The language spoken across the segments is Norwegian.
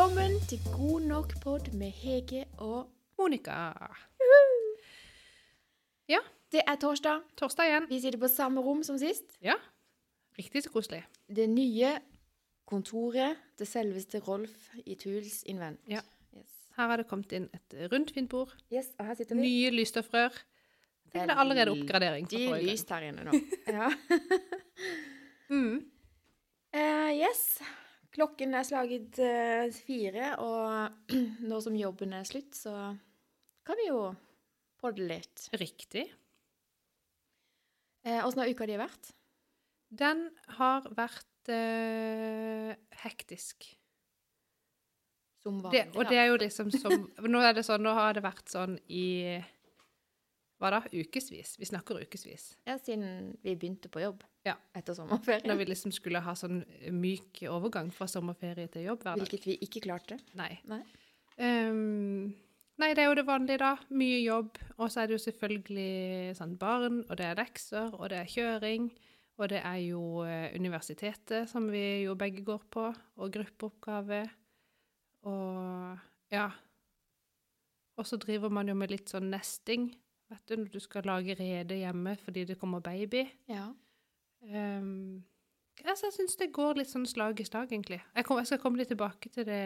Velkommen til God nok pod med Hege og Monica. Det er torsdag. Torsdag igjen. Vi sitter på samme rom som sist. Ja. Riktig så koselig. Det nye kontoret til selveste Rolf i Tools Invent. Ja. Yes. Her har det kommet inn et rundt, fint bord. yes, og her sitter vi. Nye lysstoffrør. Det er allerede oppgradering. De er lyst her inne nå. ja. Mm. uh, yes. Klokken er slaget eh, fire, og nå som jobben er slutt, så kan vi jo podde litt. Riktig. Eh, har uka di vært? Den har vært eh, hektisk. Som Det, vanlig, og det er jo liksom som Nå er det sånn, nå har det vært sånn i Hva da? Ukevis. Vi snakker ukevis. Ja, siden vi begynte på jobb Ja. etter sommerferie. Når vi liksom skulle ha sånn myk overgang fra sommerferie til jobb hver dag. Hvilket vi ikke klarte. Nei. Nei. Um, nei, det er jo det vanlige, da. Mye jobb. Og så er det jo selvfølgelig sånn barn, og det er lekser, og det er kjøring. Og det er jo eh, universitetet, som vi jo begge går på, og gruppeoppgave. Og ja. Og så driver man jo med litt sånn nesting, vet du, når du skal lage rede hjemme fordi det kommer baby. Ja. Um, altså, jeg syns det går litt sånn slag i slag, egentlig. Jeg, kom, jeg skal komme litt tilbake til det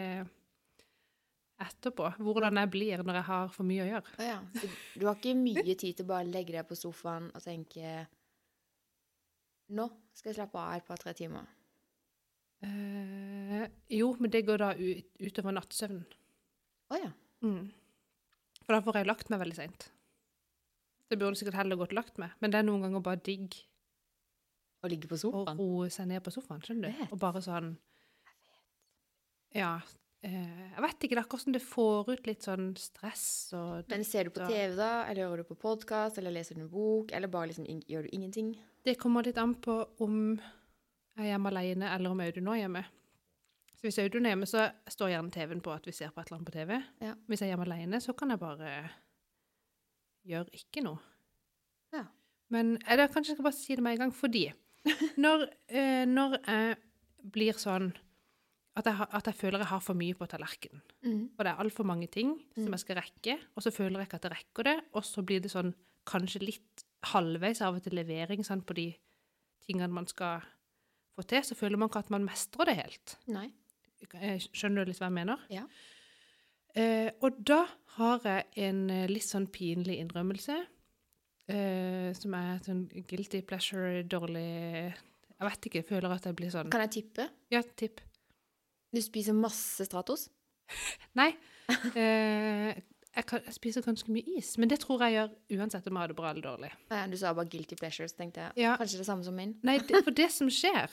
etterpå. Hvordan jeg blir når jeg har for mye å gjøre. Ja. Så du har ikke mye tid til å bare legge deg på sofaen og tenke Nå skal jeg slappe av et par-tre timer. Uh, jo, men det går da ut, utover nattsøvnen. Å ja. Mm. For da får jeg lagt meg veldig seint. Det burde sikkert heller gått lagt med, men det er noen ganger bare digg Å ligge på sofaen. å roe seg ned på sofaen, skjønner du? Og bare sånn Ja. Eh, jeg vet ikke, det er akkurat som det får ut litt sånn stress og Men ser du på TV, da? Eller hører du på podkast? Eller leser du en bok? Eller bare liksom gjør du ingenting? Det kommer litt an på om jeg er hjemme alene, eller om Audun er hjemme. Så hvis Audun er hjemme, så står gjerne TV-en på at vi ser på et eller annet på TV. Ja. Hvis jeg er hjemme alene, så kan jeg bare gjøre ikke noe. Ja. Men eller, kanskje jeg skal bare si det med en gang, fordi når, eh, når jeg blir sånn at jeg, at jeg føler jeg har for mye på tallerkenen, Mm. og det er altfor mange ting som Mm. jeg skal rekke, og så føler jeg ikke at jeg rekker det, og så blir det sånn kanskje litt halvveis av og til levering sant, på de tingene man skal få til, så føler man ikke at man mestrer det helt. Nei. Eh, Skjønner du litt hva jeg mener? Ja. Eh, og da har jeg en eh, litt sånn pinlig innrømmelse, eh, som er sånn guilty pleasure, dårlig Jeg vet ikke, jeg føler at jeg blir sånn Kan jeg tippe? Ja, tipp. Du spiser masse Stratos? Nei. Eh, jeg, kan, jeg spiser ganske mye is, men det tror jeg gjør uansett om jeg har det bra eller dårlig. Ja, du sa bare guilty pleasures, tenkte jeg. Ja. Kanskje det samme som min? Nei, det, for det som skjer,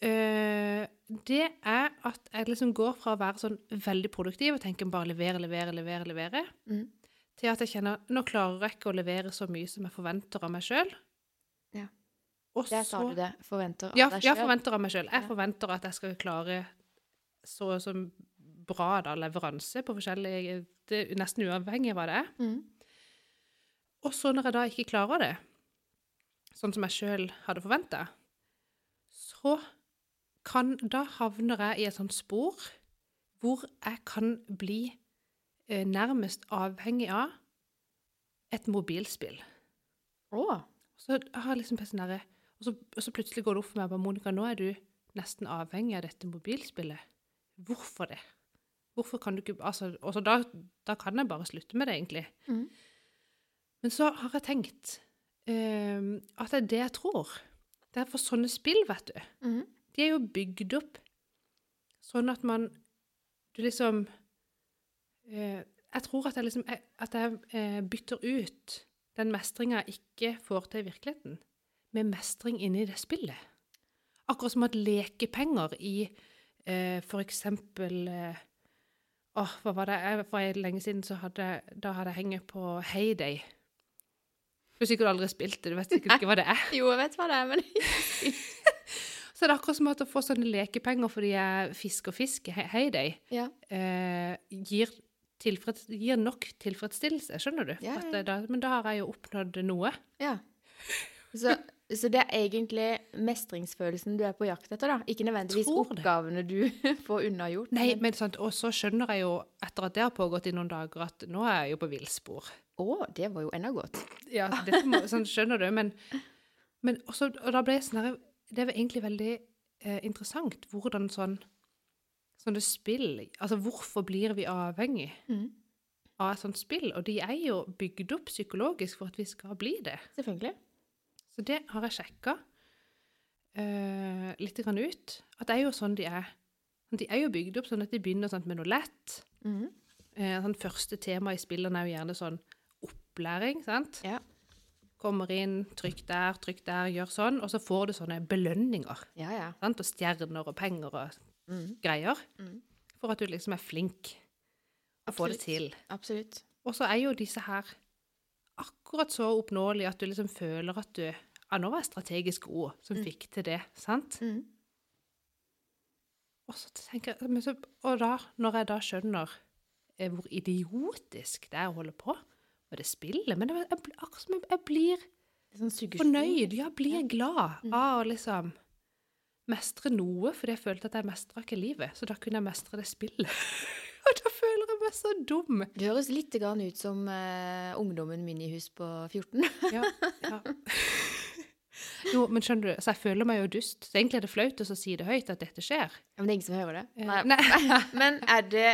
det er at jeg liksom går fra å være sånn veldig produktiv og tenker bare levere, levere, levere, levere, Mm. til at jeg kjenner nå klarer jeg ikke å levere så mye som jeg forventer av meg sjøl. Ja. Og Der sa du det. Forventer av Ja, deg sjøl. Ja, forventer av meg sjøl. Jeg Ja. forventer at jeg skal klare så og så bra da, leveranse på forskjellige det Nesten uavhengig av hva det er. Mm. Og så når jeg da ikke klarer det, sånn som jeg sjøl hadde forventa, så kan Da havner jeg i et sånt spor hvor jeg kan bli eh, nærmest avhengig av et mobilspill. Oh. Så jeg har liksom sånn og, så- og så plutselig går det opp for meg bare, Monica, nå er du nesten avhengig av dette mobilspillet. Hvorfor det? Hvorfor kan du ikke altså, Og så da, da kan jeg bare slutte med det, egentlig. Mm. Men så har jeg tenkt eh, at det er det jeg tror. Det er for sånne spill, vet du. Mm. De er jo bygd opp sånn at man Du liksom eh, Jeg tror at jeg liksom At jeg eh, bytter ut den mestringa jeg ikke får til i virkeligheten, med mestring inni det spillet. Akkurat som at lekepenger i eh, eksempel eh, Åh, hva var det? Jeg, for lenge siden så hadde, da hadde jeg hengt på Heyday. Du har sikkert aldri spilt det, du vet sikkert ikke hva det er. Jo, jeg vet hva det er, men Så det er akkurat som at å få sånne lekepenger fordi jeg fisker fisk Heyday, Ja. eh, gir, gir nok tilfredsstillelse, skjønner du? Ja, ja. Da, men da har jeg jo oppnådd noe. ja. Så Så det er egentlig mestringsfølelsen du er på jakt etter, da? Ikke nødvendigvis oppgavene du får unnagjort? Nei, men sant, Og så skjønner jeg jo, etter at det har pågått i noen dager, at nå er jeg jo på villspor. Å, det var jo enda godt. Ja, det, sånn, skjønner du, men, men også, og da ble jeg sånn her, Det er egentlig veldig eh, interessant hvordan sånn sånne spill Altså, hvorfor blir vi avhengig mm. av et sånt spill? Og de er jo bygd opp psykologisk for at vi skal bli det. Selvfølgelig. Så det har jeg sjekka eh, litt grann ut. At det er jo sånn de er. De er jo bygd opp sånn at de begynner sånn med noe lett. Mm. Eh, sånn første tema i spillene er jo gjerne sånn opplæring, sant? Ja. Kommer inn, trykk der, trykk der, gjør sånn, og så får du sånne belønninger. Ja, ja. Sant? Og stjerner og penger og mm. greier. Mm. For at du liksom er flink og får det til. Absolutt. Og så er jo disse her akkurat så oppnåelige at du liksom føler at du Ja, nå var jeg strategisk god som Mm. fikk til det, sant? Mhm. Og så tenker jeg Og da, når jeg da skjønner eh, hvor idiotisk det er å holde på med det spillet Men jeg, jeg, jeg, blir sånn fornøyd, ja, blir Ja. glad Mm. av å liksom mestre noe, fordi jeg følte at jeg mestra ikke livet. Så da kunne jeg mestre det spillet. Og da føler jeg meg så dum. Du høres litt ut som uh, ungdommen min i hus på 14. Ja, ja. Jo, men skjønner du, så jeg føler meg jo dust. Så egentlig er det flaut å si det høyt at dette skjer. Men det er ingen som hører det. Eh, Nei. Nei. Men er det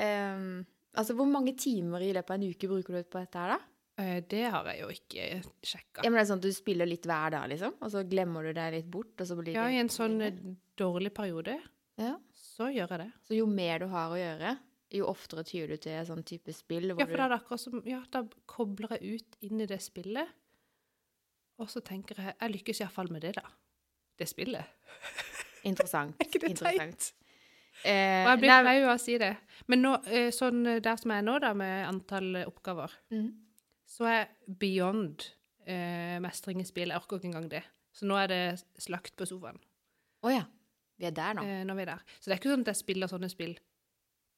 ehm, Altså, hvor mange timer i løpet av en uke bruker du på dette her, da? Eh, Det har jeg jo ikke sjekka. Ja, men det er sånn at du spiller litt hver dag, liksom? Og så glemmer du deg litt bort, og så blir det Ja, i en sånn eh, dårlig periode, Ja. så gjør jeg det. Så jo mer du har å gjøre, jo oftere tyr du til sånn type spill hvor Ja, for da er det akkurat som Ja, da kobler jeg ut inn i det spillet, og så tenker jeg Jeg lykkes iallfall med det, da. Det spillet. Interessant. Er ikke det teit? Eh, Og jeg blir flau av å si det. Men nå, eh, sånn eh, der som jeg er nå, da, med antall eh, oppgaver, mm. så er beyond eh, mestring i spill. Jeg orker ikke engang det. Så nå er det slakt på sofaen Å ja. Vi er der nå. eh, når vi er der. Så det er ikke sånn at jeg spiller sånne spill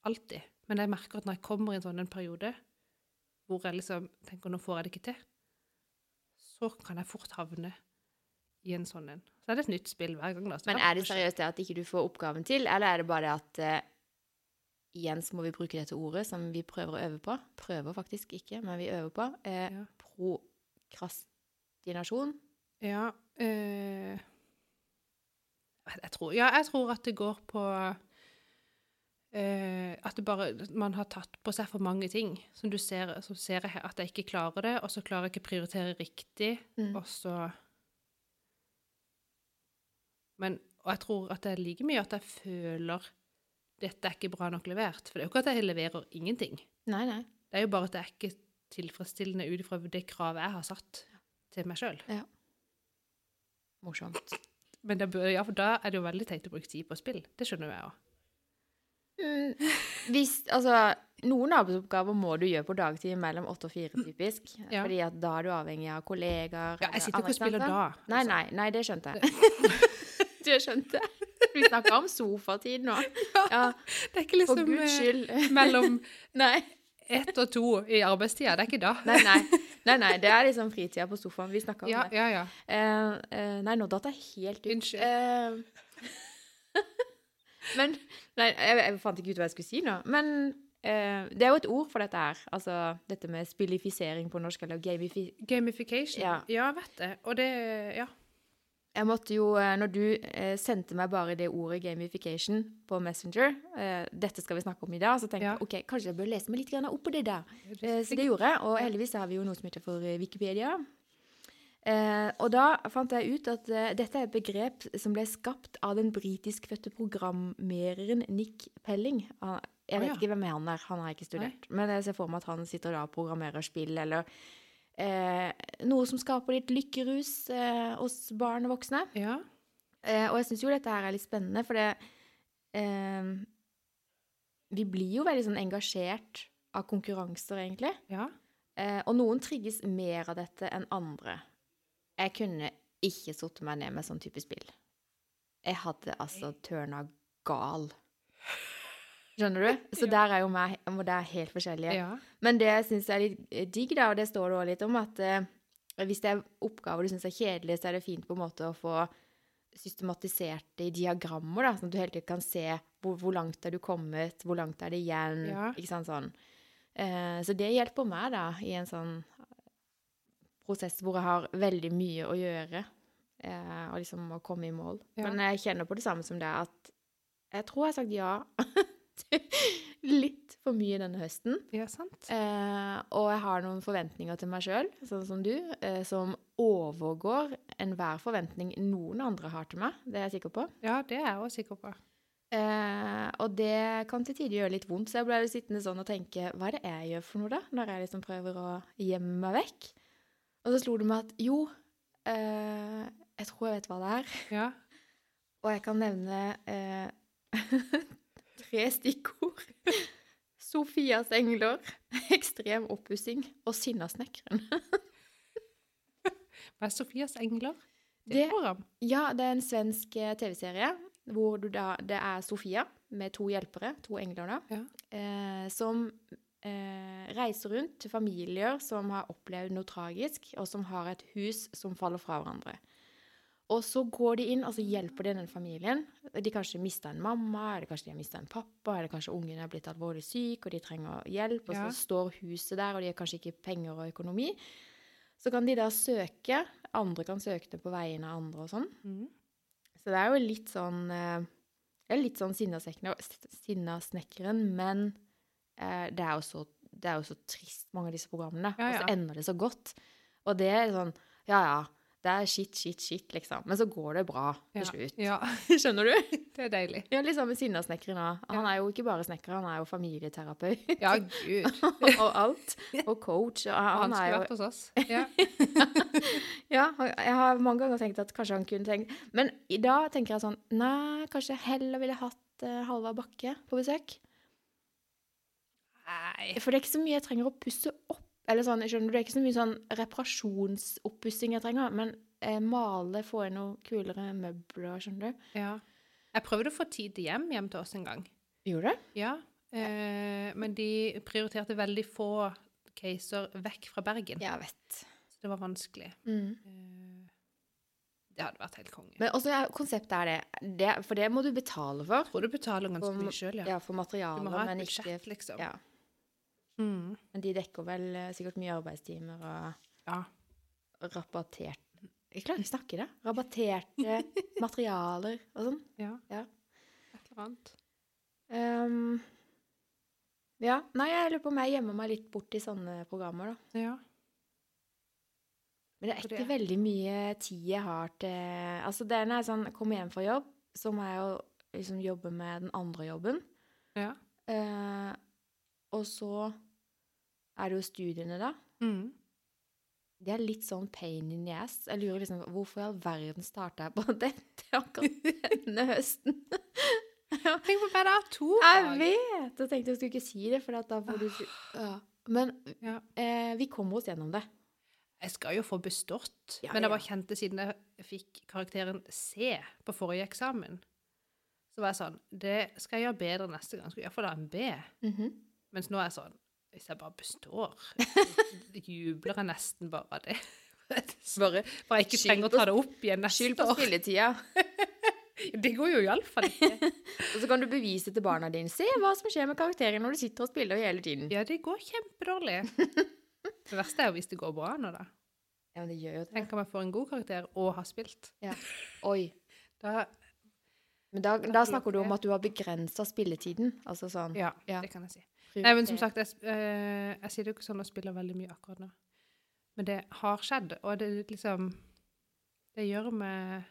alltid. Men jeg merker at når jeg kommer i en sånn en periode hvor jeg liksom tenker nå får jeg det ikke til, så kan jeg fort havne i en sånn en. Så er det et nytt spill hver gang. da. Så Men er det seriøst det at ikke du får oppgaven til, eller er det bare det at uh, Igjen så må vi bruke dette ordet som vi prøver å øve på. Prøver faktisk ikke, men vi øver på. Uh, Ja. Prokrastinasjon. Ja uh, jeg, tror, ja, jeg tror at det går på Uh, At det bare Man har tatt på seg for mange ting. Som du ser, så ser jeg at jeg ikke klarer det, og så klarer jeg ikke å prioritere riktig, Mm. og så Men Og jeg tror at det er like mye at jeg føler dette er ikke bra nok levert. For det er jo ikke at jeg leverer ingenting. Nei, nei. Det er jo bare at det er ikke tilfredsstillende ut ifra det kravet jeg har satt til meg sjøl. Morsomt. Men det ja, for da er det jo veldig teit å bruke tid på spill. Det skjønner jeg òg. Mm, hvis, altså, noen arbeidsoppgaver må du gjøre på dagtid mellom åtte og fire, typisk. Ja. Fordi at da er du avhengig av kollegaer. Ja, jeg sitter ikke og spiller da. Nei, altså. nei, nei, det skjønte jeg. det skjønte. Vi snakker om sofatid nå. Ja, Det er ikke for liksom guds eh, skyld. mellom ett og to i arbeidstida. Det er ikke da. Nei, nei. nei, nei, det er liksom fritida på sofaen. Vi snakker om Ja, det. ja, ja. uh, eh, nei, nå datt jeg helt ut. Unnskyld. Uh, men Nei, jeg, jeg fant ikke ut hva jeg skulle si nå. Men det er jo et ord for dette her. Altså dette med spillifisering på norsk, eller gamifi... Gamification. Ja. Ja, vet det. Og det Ja. Jeg måtte jo, eh, når du eh, sendte meg bare det ordet gamification på Messenger, eh, dette skal vi snakke om i dag, så tenkte Ja. jeg ok, kanskje jeg bør lese meg litt opp på det der. Så det gjorde jeg, og heldigvis har vi jo noe som heter for Wikipedia. Og da fant jeg ut at dette er et begrep som ble skapt av den britisk-fødte programmereren Nick Pelling. Jeg vet ikke hvem han er, han har jeg ikke studert. Men jeg ser for meg at han sitter da og programmerer spill, eller eh, noe som skaper litt lykkerus eh, hos barn og voksne. Ja. Eh, og jeg syns jo dette her er litt spennende, for det eh, Vi blir jo veldig sånn engasjert av konkurranser, egentlig. ja. Eh, og noen trigges mer av dette enn andre. Jeg kunne ikke satt meg ned med sånn type spill. Jeg hadde altså tørna gal. Skjønner du? Så Ja. der er jo meg og det er helt forskjellige. ja. Men det jeg syns er litt eh, digg, da, og det står det også litt om, at eh, Hvis det er oppgaver du syns er kjedelige, så er det fint på en måte å få systematisert det i diagrammer, da, sånn at du hele tiden kan se hvor, hvor langt er du kommet, hvor langt er det igjen. Ja. ikke sant, sånn. Eh, så det hjelper meg da, i en sånn prosess hvor jeg har veldig mye å gjøre, eh, og liksom å komme i mål. Men jeg kjenner på det samme som det, at jeg tror jeg har sagt ja litt for mye denne høsten. Ja, sant? Eh, og jeg har noen forventninger til meg sjøl, sånn som du, eh, som overgår enhver forventning noen andre har til meg. Det er jeg sikker på. Ja, det er jeg også sikker på. Eh, og det kan til tider gjøre litt vondt, så jeg ble sittende sånn og tenke hva er det jeg gjør for noe, da? Når jeg liksom prøver å gjemme meg vekk. Og så slo det meg at jo, eh, jeg tror jeg vet hva det er. Ja. Og jeg kan nevne eh, tre stikkord. Sofias engler, ekstrem oppussing og Sinnasnekkeren. Hva er Sofias engler? Det Det-. Ja, det er en svensk eh, TV-serie hvor du da, det er Sofia med to hjelpere, to engler da, Ja. eh, som eh, reiser rundt til familier som har opplevd noe tragisk, og som har et hus som faller fra hverandre. Og så går de inn og så hjelper de den familien. De kanskje mista en mamma, eller kanskje de har mista en pappa, eller kanskje ungen er blitt alvorlig syk, og de trenger hjelp, og Ja. så står huset der, og de har kanskje ikke penger og økonomi. Så kan de da søke, andre kan søke det på vegne av andre og sånn. Mm. Så det er jo litt sånn eh, Det er litt sånn Sinnasnekkeren, men eh, det, er jo så, det er jo så trist, mange av disse programmene. Ja, Og så ender det så godt. Og det er sånn Ja, ja. Det er shit, shit, shit, liksom. Men så går det bra til Ja. slutt. Ja, Skjønner du? det er deilig. Ja, litt sånn med Sinnasnekkeren òg. Han er jo ikke bare snekker, han er jo familieterapeut. Ja, gud. og alt. Og coach. Og han, Han skulle jo vært hos oss. Ja. Ja, jeg har mange ganger tenkt at kanskje han kunne tenkt Men i dag tenker jeg sånn Nei, kanskje jeg heller ville hatt uh, Halvard Bakke på besøk. Nei. For det er ikke så mye jeg trenger å pusse opp. Eller sånn, skjønner du, Det er ikke så mye sånn reparasjonsoppussing jeg trenger. Men eh, male, få inn noe kulere møbler, skjønner du. Ja. Jeg prøvde å få tid til hjem hjem til oss en gang. Gjorde du? Ja. Eh, men de prioriterte veldig få caser vekk fra Bergen. Jeg vet. Så det var vanskelig. Mm. Eh, det hadde vært helt konge. Men også ja, konseptet er det, det For det må du betale for. Jeg tror du betaler ganske mye sjøl, ja. Ja, for Du materialer, må ha men et ikke budsjett, liksom. ja. Mm. Men de dekker vel eh, sikkert mye arbeidstimer og ja. rabattert Jeg klarer ikke å snakke det. Rabatterte materialer og sånn. Ja. Ja. Et eller annet. Um, ja. Nei, jeg lurer på om jeg gjemmer meg litt bort i sånne programmer, da. Ja. Men det er ikke veldig mye tid jeg har til Altså, det er når jeg sånn, kommer hjem fra jobb, så må jeg jo liksom jobbe med den andre jobben. ja. Eh, og så er det jo studiene, da. Mm. Det er litt sånn pain in the ass. Jeg lurer liksom Hvorfor i all verden starta jeg på dette akkurat denne høsten? Tenk på bare to Jeg vet! Jeg tenkte jeg skulle ikke si det, for at da får du ja. Men Ja. eh, vi kommer oss gjennom det. Jeg skal jo få bestått, Ja, men jeg var bare kjente siden jeg fikk karakteren C på forrige eksamen, så var jeg sånn Det skal jeg gjøre bedre neste gang. Skal jeg iallfall ha en B. Mhm. Mens nå er jeg sånn Hvis jeg bare består, jubler jeg nesten bare av det. Bare For jeg ikke trenger å ta det opp igjen neste skyld på år. spilletida. Det går jo iallfall ikke. Og så kan du bevise til barna dine. Se hva som skjer med karakteren når du sitter og spiller hele tiden. Ja, det går kjempedårlig. Det verste er jo hvis det går bra nå, da. Ja, men det gjør jo det. Tenk om jeg får en god karakter og har spilt. Ja. Oi. Da Men da, da snakker du om at du har begrensa spilletiden. Altså sånn Ja, Ja. det kan jeg si. Nei, men som sagt, jeg, eh, jeg det jo ikke sånn og spiller veldig mye akkurat nå. Men det har skjedd, og det liksom Det gjør meg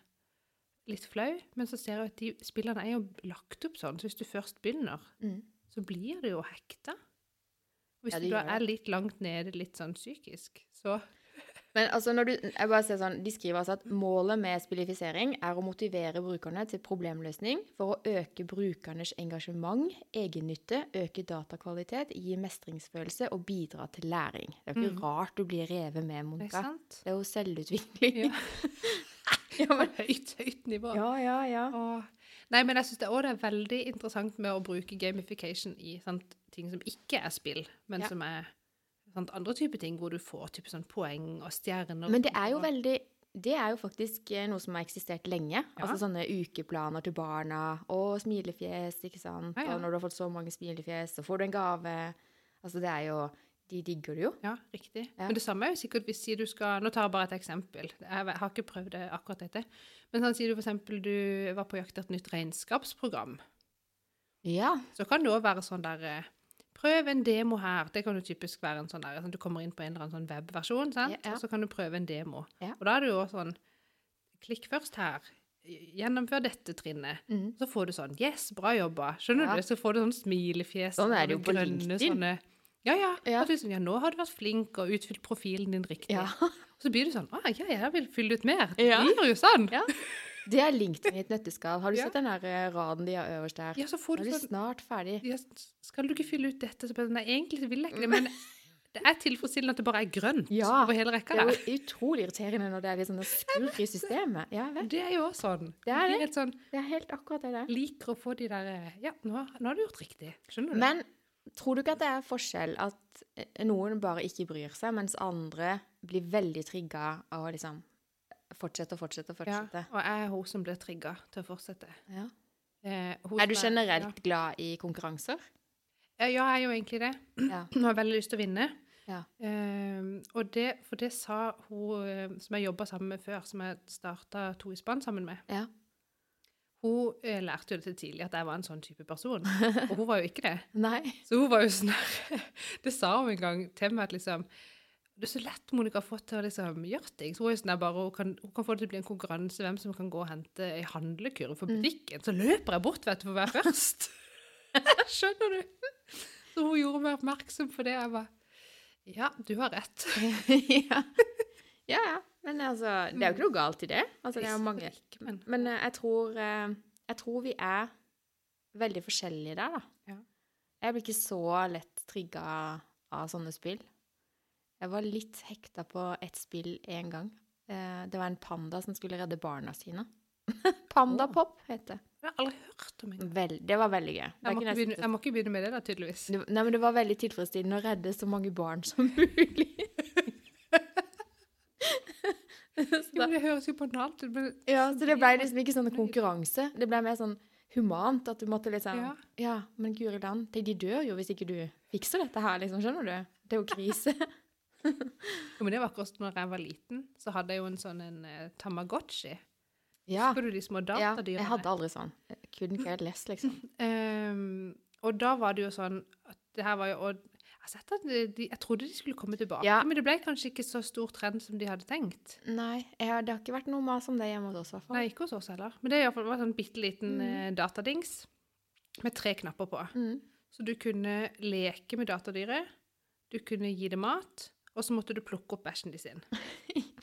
litt flau, men så ser jeg at de spillene er jo lagt opp sånn, så hvis du først begynner, Mm. så blir det jo hekta. Hvis Ja, du er litt langt nede, litt sånn psykisk, så Men altså, når du, jeg bare ser sånn, de skriver altså at målet med spillifisering er å motivere brukerne til problemløsning for å øke brukernes engasjement, egennytte, øke datakvalitet, gi mestringsfølelse og bidra til læring. Det er jo ikke mm. rart du blir revet med, Det er Det er jo selvutvikling. Ja. Ja, men, høyt, høyt nivå. ja, ja. ja. Og, Nei, men jeg syns det, det er veldig interessant med å bruke gamification i sant, ting som ikke er spill, men Ja. som er sant, andre typer ting hvor du får type sånn poeng og stjerner. Men det er jo veldig Det er jo faktisk eh, noe som har eksistert lenge. Altså sånne ukeplaner til barna, og smilefjes, ikke sant. Ja, ja. Og når du har fått så mange smilefjes, så får du en gave. Altså det er jo De digger det jo. Ja, riktig. Ja. Men det samme er jo sikkert hvis du skal Nå tar jeg bare et eksempel. Jeg har ikke prøvd det akkurat dette. Men sånn, sier du eksempel du var på jakt etter et nytt regnskapsprogram. Ja. Så kan det òg være sånn der eh, Prøv en demo her. Det kan jo typisk være en sånn der sånn, Du kommer inn på en eller annen sånn webversjon, sant? Ja, ja. og så kan du prøve en demo. Ja. Og da er det jo sånn Klikk først her. Gjennomfør dette trinnet. Mm. Så får du sånn Yes, bra jobba. Skjønner Ja. du? Så får du sånn smilefjes. Sånn er det jo på grønne. Sånne, ja, ja. Ja. Du sånn, ja, nå har du vært flink og utfylt profilen din riktig. ja. Og så blir du sånn Å ja, jeg vil fylle ut mer. Ja. Det blir jo sånn. Det er LinkedIn i et nøtteskall. Har du Ja. sett den der eh, raden de har øverst der? Ja, så får du er de sånn snart ferdig. ja, Skal du ikke fylle ut dette? Nei, egentlig vil jeg ikke det, men det er tilfredsstillende at det bare er grønt Ja, over hele rekka Det er jo utrolig irriterende når det er litt sånn skurr i systemet. Ja, vet. Det er jo også sånn. Det er det. Sånn, Det er helt akkurat det der. liker å få de der eh, Ja, nå, nå har du gjort riktig. Skjønner du? Men tror du ikke at det er forskjell at eh, noen bare ikke bryr seg, mens andre blir veldig trigga av liksom fortsette og fortsette og ja, og jeg er hun som blir trigga til å fortsette. Ja. Eh, Er du generelt generelt glad i konkurranser? Ja, ja, jeg er jo egentlig det. Ja. Hun har veldig lyst til å vinne. Ja. Eh, og det, for det sa hun eh, som jeg jobba sammen med før, som jeg starta To i spann sammen med. Ja. Hun eh, lærte jo det til tidlig at jeg var en sånn type person. Og hun var jo ikke det. Nei. Så hun var jo sånn Det sa hun en gang til meg at liksom Det er så lett Monica har fått til å liksom gjøre ting. Så hun er sånn bare, hun kan, hun kan få det til å bli en konkurranse hvem som kan gå og hente ei handlekurv for butikken. Så løper jeg bort vet du, for å være først. Skjønner du? Så hun gjorde meg oppmerksom på det. Jeg bare Ja, du har rett. ja. ja, ja. Men altså, det er jo ikke noe galt i det. Altså, det er jo mange men Men eh, jeg tror, eh, jeg tror vi er veldig forskjellige der, da. Ja. Jeg blir ikke så lett trigga av sånne spill. Jeg var litt hekta på et spill en gang. Eh, Det var en panda som skulle redde barna sine. Pandapop het det. jeg har aldri hørt om engang. Vel, det var veldig gøy. Jeg, må begynne- jeg må ikke begynne med det, da, tydeligvis. det- Nei, men det var veldig tilfredsstillende å redde så mange barn som mulig. Jo, det høres jo banalt ut, men Ja, så det ble liksom ikke sånn konkurranse. Det ble mer sånn humant, at du måtte liksom Ja. Ja, men guri land, de dør jo hvis ikke du fikser dette her, liksom. Skjønner du? Det er jo krise. Jo, men det var akkurat når jeg var liten, så hadde jeg jo en sånn en uh, Tamagotchi. Ja. Husker du de små ja jeg hadde aldri sånn. Jeg ikke helt lest, liksom. um, og da var det jo sånn at det her var jo og jeg, de, jeg trodde de skulle komme tilbake, Ja. men det ble kanskje ikke så stor trend som de hadde tenkt. Nei, har- det har ikke vært noe mas om det hjemme hos oss, i hvert fall. Nei, ikke hos oss heller. Men det var en sånn bitte liten Mm. uh, datadings med tre knapper på. Mm. Så du kunne leke med datadyret, du kunne gi det mat, og så måtte du plukke opp bæsjen de sin.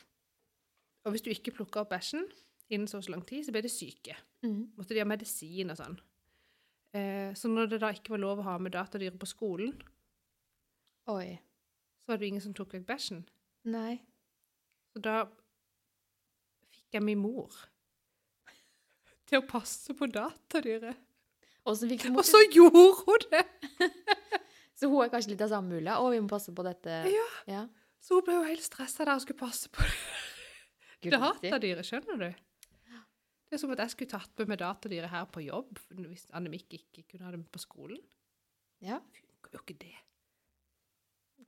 og hvis du ikke plukka opp bæsjen innen så og så lang tid, så ble de syke. Mm. Måtte de ha medisin og sånn. Eh, så når det da ikke var lov å ha med datadyr på skolen, Oi. så var det jo ingen som tok vekk bæsjen. Nei. Så da fikk jeg min mor til å passe på datadyret. Så Og så gjorde hun det! så hun er kanskje litt av samme mulla. Å, vi må passe på dette. Ja. Ja. Så hun ble jo helt stressa der og skulle passe på det. datadyret, skjønner du? Det er som at jeg skulle tatt med meg datadyret her på jobb hvis Annemik ikke kunne ha det med på skolen. Ja. Funker jo ikke det.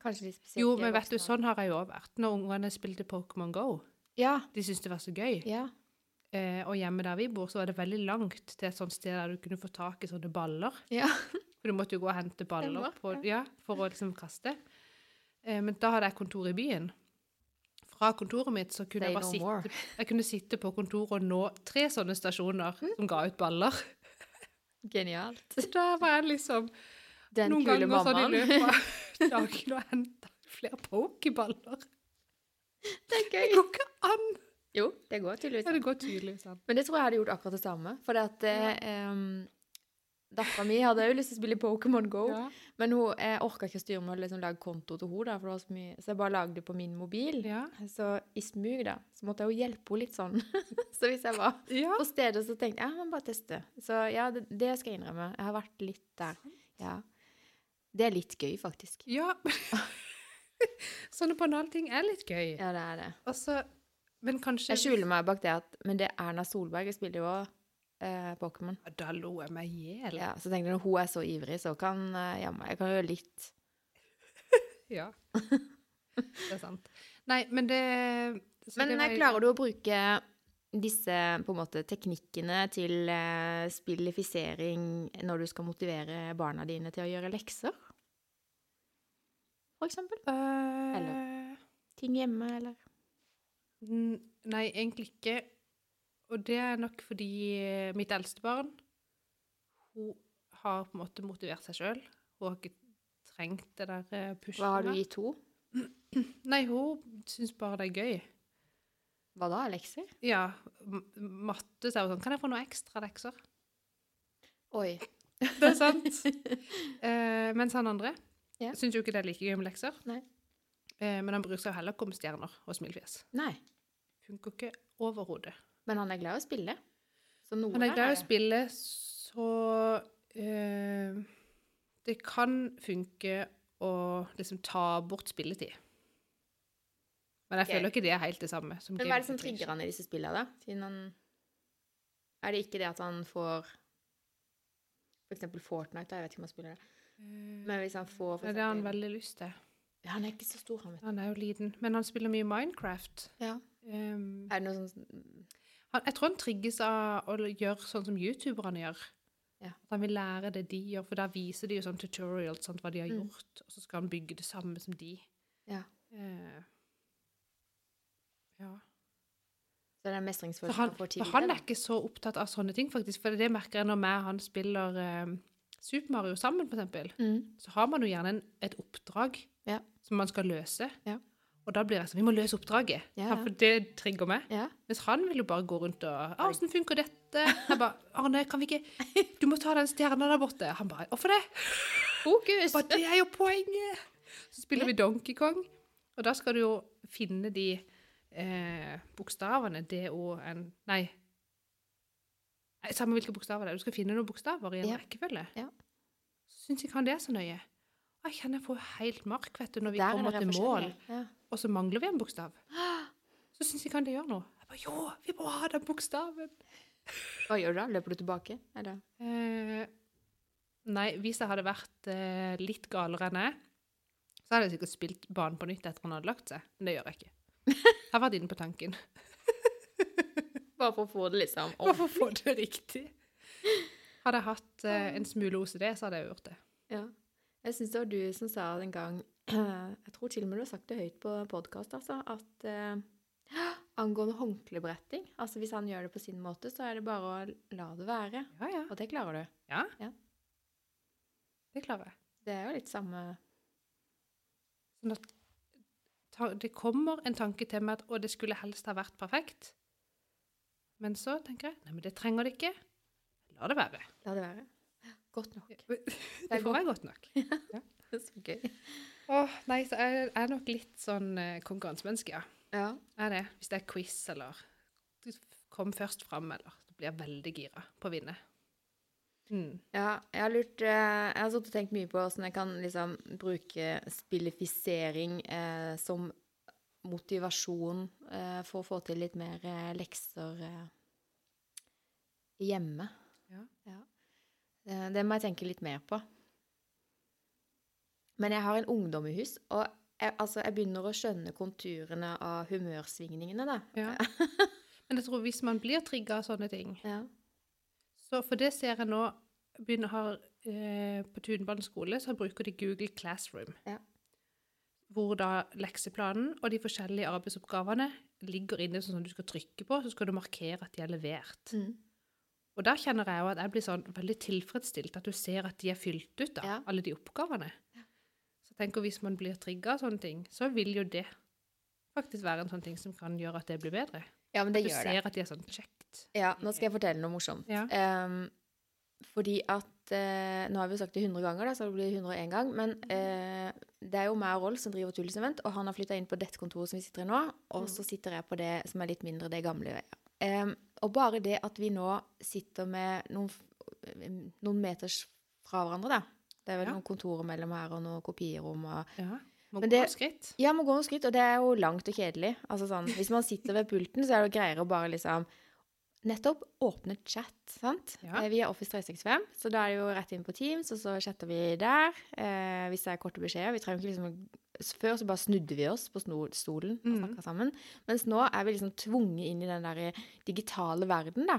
Kanskje litt spesielt. Jo, men vet du, sånn har jeg jo òg vært. Når ungene spilte Pokémon Go. Ja. De syntes det var så gøy. Ja. Eh, og hjemme der vi bor, så var det veldig langt til et sånt sted der du kunne få tak i sånne baller. Ja. For du måtte jo gå og hente baller på, ja, for å liksom kaste. Eh, men da hadde jeg kontor i byen. Fra kontoret mitt så kunne Say jeg bare sitte, more. jeg kunne sitte på kontoret og nå tre sånne stasjoner Mm. som ga ut baller. Genialt. Så da var jeg liksom Den noen kule ganger så hadde mammaen. jeg løpet av dagen og henta flere pokerballer. Det er Det går ikke an! Jo, det går tydeligvis. Ja, det går tydeligvis an. Men det tror jeg hadde gjort akkurat det samme. For det at eh, um, Dattera mi hadde jo lyst til å spille Pokémon Go, Ja. men hun jeg orka ikke å styre med å liksom, lage konto til henne, da, så. Så jeg bare lagde det på min mobil. Ja. Så i smug, da, så måtte jeg jo hjelpe henne litt sånn. så hvis jeg var ja. på stedet, så tenkte jeg ja, men bare teste. Så ja, det, det skal jeg innrømme. Jeg har vært litt der. Ja. Det er litt gøy, faktisk. Ja. Sånne banale ting er litt gøy. Ja, det er det. Også, Men kanskje Jeg skjuler meg bak det at Men det er Erna Solberg jeg spiller jo òg eh, Pokémon. Da lo jeg meg i hjel. Ja, så tenkte jeg når hun er så ivrig, så kan eh, jammen jeg kan gjøre litt Ja. Det er sant. Nei, men det Men det var eh, klarer du å bruke disse på en måte teknikkene til eh, spillifisering når du skal motivere barna dine til å gjøre lekser? For eksempel? eller Ting hjemme, eller Nei, egentlig ikke. Og det er nok fordi eh, mitt eldste barn Hun har på en måte motivert seg sjøl. Hun har ikke trengt det der eh, pushet. Hva har du gitt henne? Nei, hun syns bare det er gøy. Hva da? Lekser? Ja. Matte er hun sånn Kan jeg få noen ekstra lekser? Oi. Det er sant. eh, mens han andre Ja. syns jo ikke det er like gøy med lekser. Nei. Eh, men han bryr seg jo heller ikke om stjerner og smilefjes. Nei. Funker ikke overhodet. Men han er glad i å spille. Så noe Han er glad i å spille, så eh, Det kan funke å liksom ta bort spilletid. Men jeg okay. føler ikke det er helt det samme. som Men hva er det som trigger han i disse spillene, da? Siden han Er det ikke det at han får For eksempel Fortnite, da. Jeg vet ikke om han spiller det. Eh, Men hvis han får for det har han veldig lyst til. Ja, Han er ikke så stor, han, vet du. Han er jo liten. Men han spiller mye Minecraft. Ja. Um, Er det noe sånn han, jeg tror han trigges av å gjøre sånn som youtuberne gjør. Ja. Han vil lære det de gjør, for da viser de jo sånn tutorials, sant, hva de har Mm. gjort, og så skal han bygge det samme som de. Ja. Eh, ja. Så det er mestringsfølelsen han, for til han er ikke så opptatt av sånne ting, faktisk. For det merker jeg når meg og han spiller eh, Super Mario sammen, for eksempel. Mm. Så har man jo gjerne en, et oppdrag Ja. som man skal løse. Ja. Og da blir jeg sånn Vi må løse oppdraget. Ja, Ja, for det trigger meg. Ja. Mens han vil jo bare gå rundt og «Ah, 'Åssen funker dette?' Jeg bare 'Arne, kan vi ikke Du må ta den stjerna der borte.' Han bare 'Hvorfor det?' Fokus! Bare, det er jo poenget! Så spiller vi Donkey Kong, og da skal du jo finne de eh, bokstavene D-O-N Nei. Samme hvilke bokstaver det er. Du skal finne noen bokstaver i en rekkefølge. Ja. Syns ikke han det er så nøye. Jeg kjenner jeg får helt mark vet du, når vi Der er kommer til mål. Ja. og så mangler vi en bokstav. Så syns jeg kan det gjøre noe. Jeg bare, Jo, vi må ha den bokstaven! Hva gjør du da? Løper du tilbake? Eller? Eh, nei, hvis jeg hadde vært eh, litt galere enn jeg, så hadde jeg sikkert spilt banen på nytt etter han hadde lagt seg. Men det gjør jeg ikke. Jeg har vært inne på tanken. Bare for å få det liksom Hvorfor få det riktig? Hadde jeg hatt eh, en smule OCD, så hadde jeg gjort det. Ja. Jeg syns det var du som sa det en gang Jeg tror til og med du har sagt det høyt på podkast, altså, at eh, angående håndklebretting Altså hvis han gjør det på sin måte, så er det bare å la det være. Ja, ja. Og det klarer du. ja. Ja. Det klarer jeg. Det er jo litt samme Sånn at det kommer en tanke til meg at å, det skulle helst ha vært perfekt. Men så tenker jeg nei, men det trenger det ikke. La det være. La det være. Godt nok. Det får være godt nok. Ja. Det er så gøy. Åh, nei, så jeg jeg er nok litt sånn eh, konkurransemenneske, ja. Ja. Er det. Hvis det er quiz, eller du kom først fram, eller du blir jeg veldig gira på å vinne. Mm. Ja, jeg har lurt eh, Jeg har sittet og tenkt mye på hvordan jeg kan liksom bruke spillifisering eh, som motivasjon eh, for å få til litt mer eh, lekser eh, hjemme. Ja. Eh, det må jeg tenke litt mer på. Men jeg har en ungdom i hus, og jeg, altså, jeg begynner å skjønne konturene av humørsvingningene, da. Ja. Men jeg tror hvis man blir trigga av sånne ting Ja. så For det ser jeg nå begynner har, eh, På Tunbanen skole så bruker de Google Classroom. Ja. Hvor da lekseplanen og de forskjellige arbeidsoppgavene ligger inne sånn som du skal trykke på, så skal du markere at de er levert. Mm. Og da kjenner jeg jo at jeg blir sånn veldig tilfredsstilt, at du ser at de er fylt ut, da, Ja. alle de oppgavene. Så tenk hvis man blir trigga av sånne ting, så vil jo det faktisk være en sånn ting som kan gjøre at det blir bedre. ja, men det du gjør det. ser at de er sånn kjekt. Ja, nå skal jeg fortelle noe morsomt. Ja. Um, fordi at eh, Nå har vi jo sagt det 100 ganger, da, så det blir 101 gang. Men eh, det er jo meg og Rolf som driver Tullus Event, og han har flytta inn på dette kontoret som vi sitter i nå. Og så sitter jeg på det som er litt mindre, det gamle. Ehm, og bare det at vi nå sitter med noen, noen meters fra hverandre, da. Det er vel Ja. noen kontorer mellom her og noen kopirom. Og, Ja. Må Men gå noen skritt. Ja, må gå noen skritt, og det er jo langt og kjedelig. Altså sånn, Hvis man sitter ved pulten, så er det greiere å bare liksom Nettopp åpne chat, sant? Ja. Eh, Vi er Office 365, så da er det jo rett inn på Teams, og så chatter vi der. Eh, hvis det er korte beskjeder. Vi trenger ikke liksom Før så bare snudde vi oss på stolen og Mhm. snakka sammen. Mens nå er vi liksom tvunget inn i den der digitale verden, da.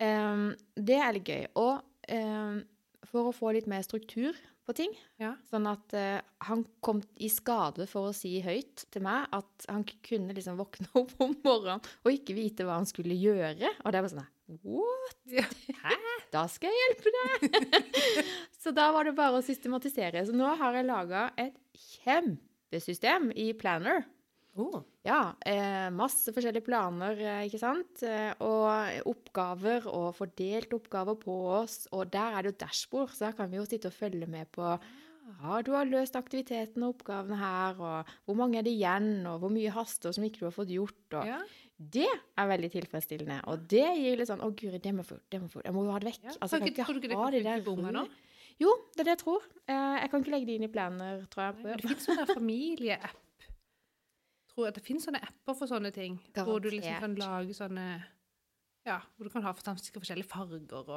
Um, det er litt gøy. Og um, for å få litt mer struktur på ting, Ja. Sånn at uh, han kom i skade for å si høyt til meg at han kunne liksom våkne opp om morgenen og ikke vite hva han skulle gjøre. Og det var sånn What? Ja. Hæ? Da skal jeg hjelpe deg! så da var det bare å systematisere. Så nå har jeg laga et kjempesystem i Planner. Oh. Ja, eh, masse forskjellige planer, eh, ikke sant? Eh, og oppgaver, og fordelt oppgaver på oss. Og der er det jo dashbord, så der kan vi jo sitte og følge med på ja, du har løst aktiviteten og oppgavene her, og hvor mange er det igjen, og hvor mye haster som ikke du har fått gjort. Og Ja. Det er veldig tilfredsstillende. Og det gir litt sånn Å, guri, det må jeg få gjort. Det må jeg få gjort. Jeg må ha det vekk. Ja. Altså, Kan ikke- tror du ikke det kan der på nå? Jo, det er det jeg tror. Jeg kan ikke legge det inn i planer, tror jeg. Men Det finnes sånn der familieapp. Tror at det finnes sånne apper for sånne ting. Hvor du liksom kan lage sånne Ja, hvor du kan ha for forskjellige farger og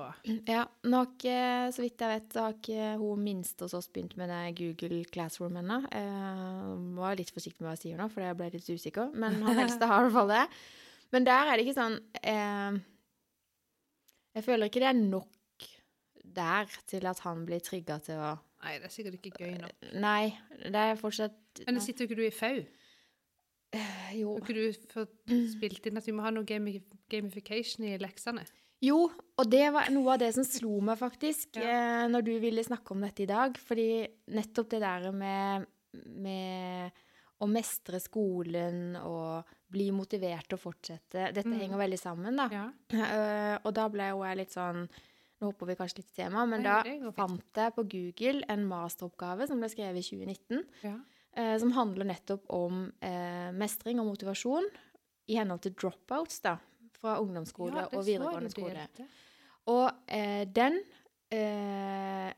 Ja, har ikke, så vidt jeg vet, har ikke hun minste hos oss begynt med det Google Classroom ennå. Jeg var litt forsiktig med hva jeg sier nå, for jeg ble litt usikker. Men han eldste har i hvert fall det. Men der er det ikke sånn eh, Jeg føler ikke det er nok der til at han blir trigga til å Nei, det er sikkert ikke gøy nok. Nei, det er fortsatt Men sitter jo ikke du i FAU? Jo. Har ikke du fått spilt inn at vi må ha noe gami gamification i leksene? Jo, og det var noe av det som slo meg faktisk Ja. eh, når du ville snakke om dette i dag. Fordi nettopp det der med, med å mestre skolen og bli motivert til å fortsette Dette Mm. henger veldig sammen, da. Ja. Eh, og da ble jo jeg litt sånn Nå hopper vi kanskje litt i temaet, men Nei, da fant jeg på Google en masteroppgave som ble skrevet i 2019, ja. Eh, som handler nettopp om eh, mestring og motivasjon i henhold til dropouts, da. Fra ungdomsskole Ja, og videregående skole. Og eh, den eh,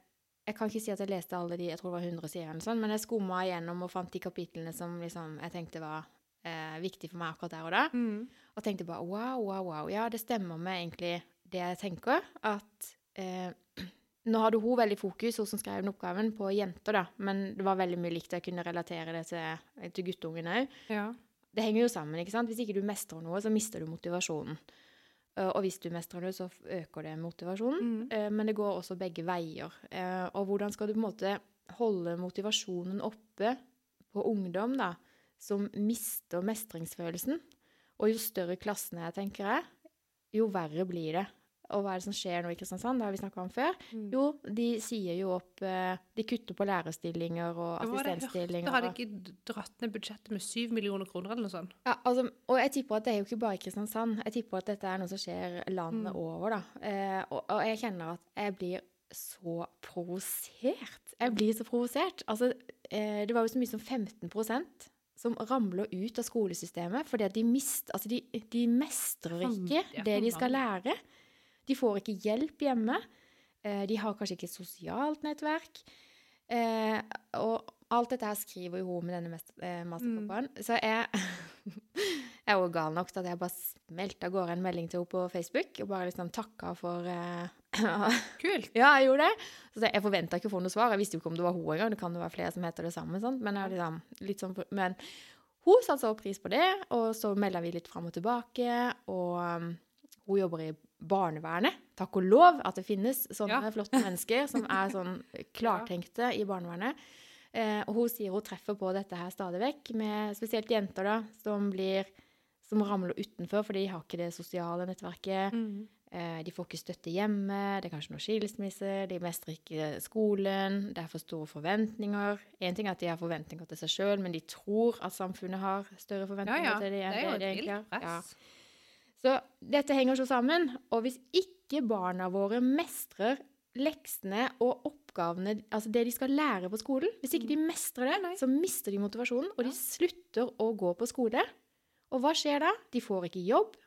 Jeg kan ikke si at jeg leste alle de, jeg tror det var 100 sider, sånn, men jeg skumma igjennom og fant de kapitlene som liksom, jeg tenkte var eh, viktig for meg akkurat der og da. Mm. Og tenkte bare wow, wow, wow. Ja, det stemmer med egentlig det jeg tenker. At eh, Nå hadde hun veldig fokus, hun som skrev den oppgaven, på jenter, da. Men det var veldig mye likt. Jeg kunne relatere det til, til guttungen òg Ja. det henger jo sammen. ikke sant? Hvis ikke du mestrer noe, så mister du motivasjonen. Eh, Og hvis du mestrer det, så øker det motivasjonen. Mm. Eh, Men det går også begge veier. Eh, Og hvordan skal du på en måte holde motivasjonen oppe på ungdom, da, som mister mestringsfølelsen? Og jo større klassen er, tenker jeg, jo verre blir det. Og hva er det som skjer nå i Kristiansand? Det har vi snakka om før. Mm. Jo, de sier jo opp eh, De kutter på lærerstillinger og assistentstillinger. Hadde og- ikke dratt ned budsjettet med syv millioner kroner eller noe sånt. Ja, altså, og jeg tipper at det er jo ikke bare i Kristiansand. Jeg tipper at dette er noe som skjer landet Mm. over, da. Eh, og, og jeg kjenner at jeg blir så provosert. Jeg blir så provosert. Altså, eh, det var jo så mye som 15% som ramler ut av skolesystemet fordi at de mist, altså de, de mestrer ikke det de skal lære. De får ikke hjelp hjemme. Eh, de har kanskje ikke et sosialt nettverk. Eh, og alt dette her skriver jo hun med denne masterpappaen. Mm. Så jeg, jeg er jo gal nok til at jeg bare smelta av gårde en melding til henne på Facebook og bare liksom takka for eh, Kult! Ja, jeg gjorde det. Så jeg forventa ikke å få noe svar. Jeg visste jo ikke om det var hun engang. Det kan jo være flere som heter det samme. Sant? Men, jeg liksom, litt sånn, men hun satte så pris på det, og så melda vi litt fram og tilbake. Og hun jobber i barnevernet. Takk og lov at det finnes sånne Ja. flotte mennesker som er sånn klartenkte i barnevernet. Eh, og hun sier hun treffer på dette her stadig vekk, med spesielt jenter da, som blir som ramler utenfor, for de har ikke det sosiale nettverket. Mm. Eh, De får ikke støtte hjemme, det er kanskje noe skilsmisse, de mestrer ikke skolen, det er for store forventninger. En ting er at de har forventninger til seg sjøl, men de tror at samfunnet har større forventninger ja. til Det dem. er jo enn et det de egentlig har. Ja. Så dette henger så sammen. Og hvis ikke barna våre mestrer leksene og oppgavene, altså det de skal lære på skolen, hvis ikke de mestrer det, så mister de motivasjonen, og de slutter å gå på skole. Og hva skjer da? De får ikke jobb.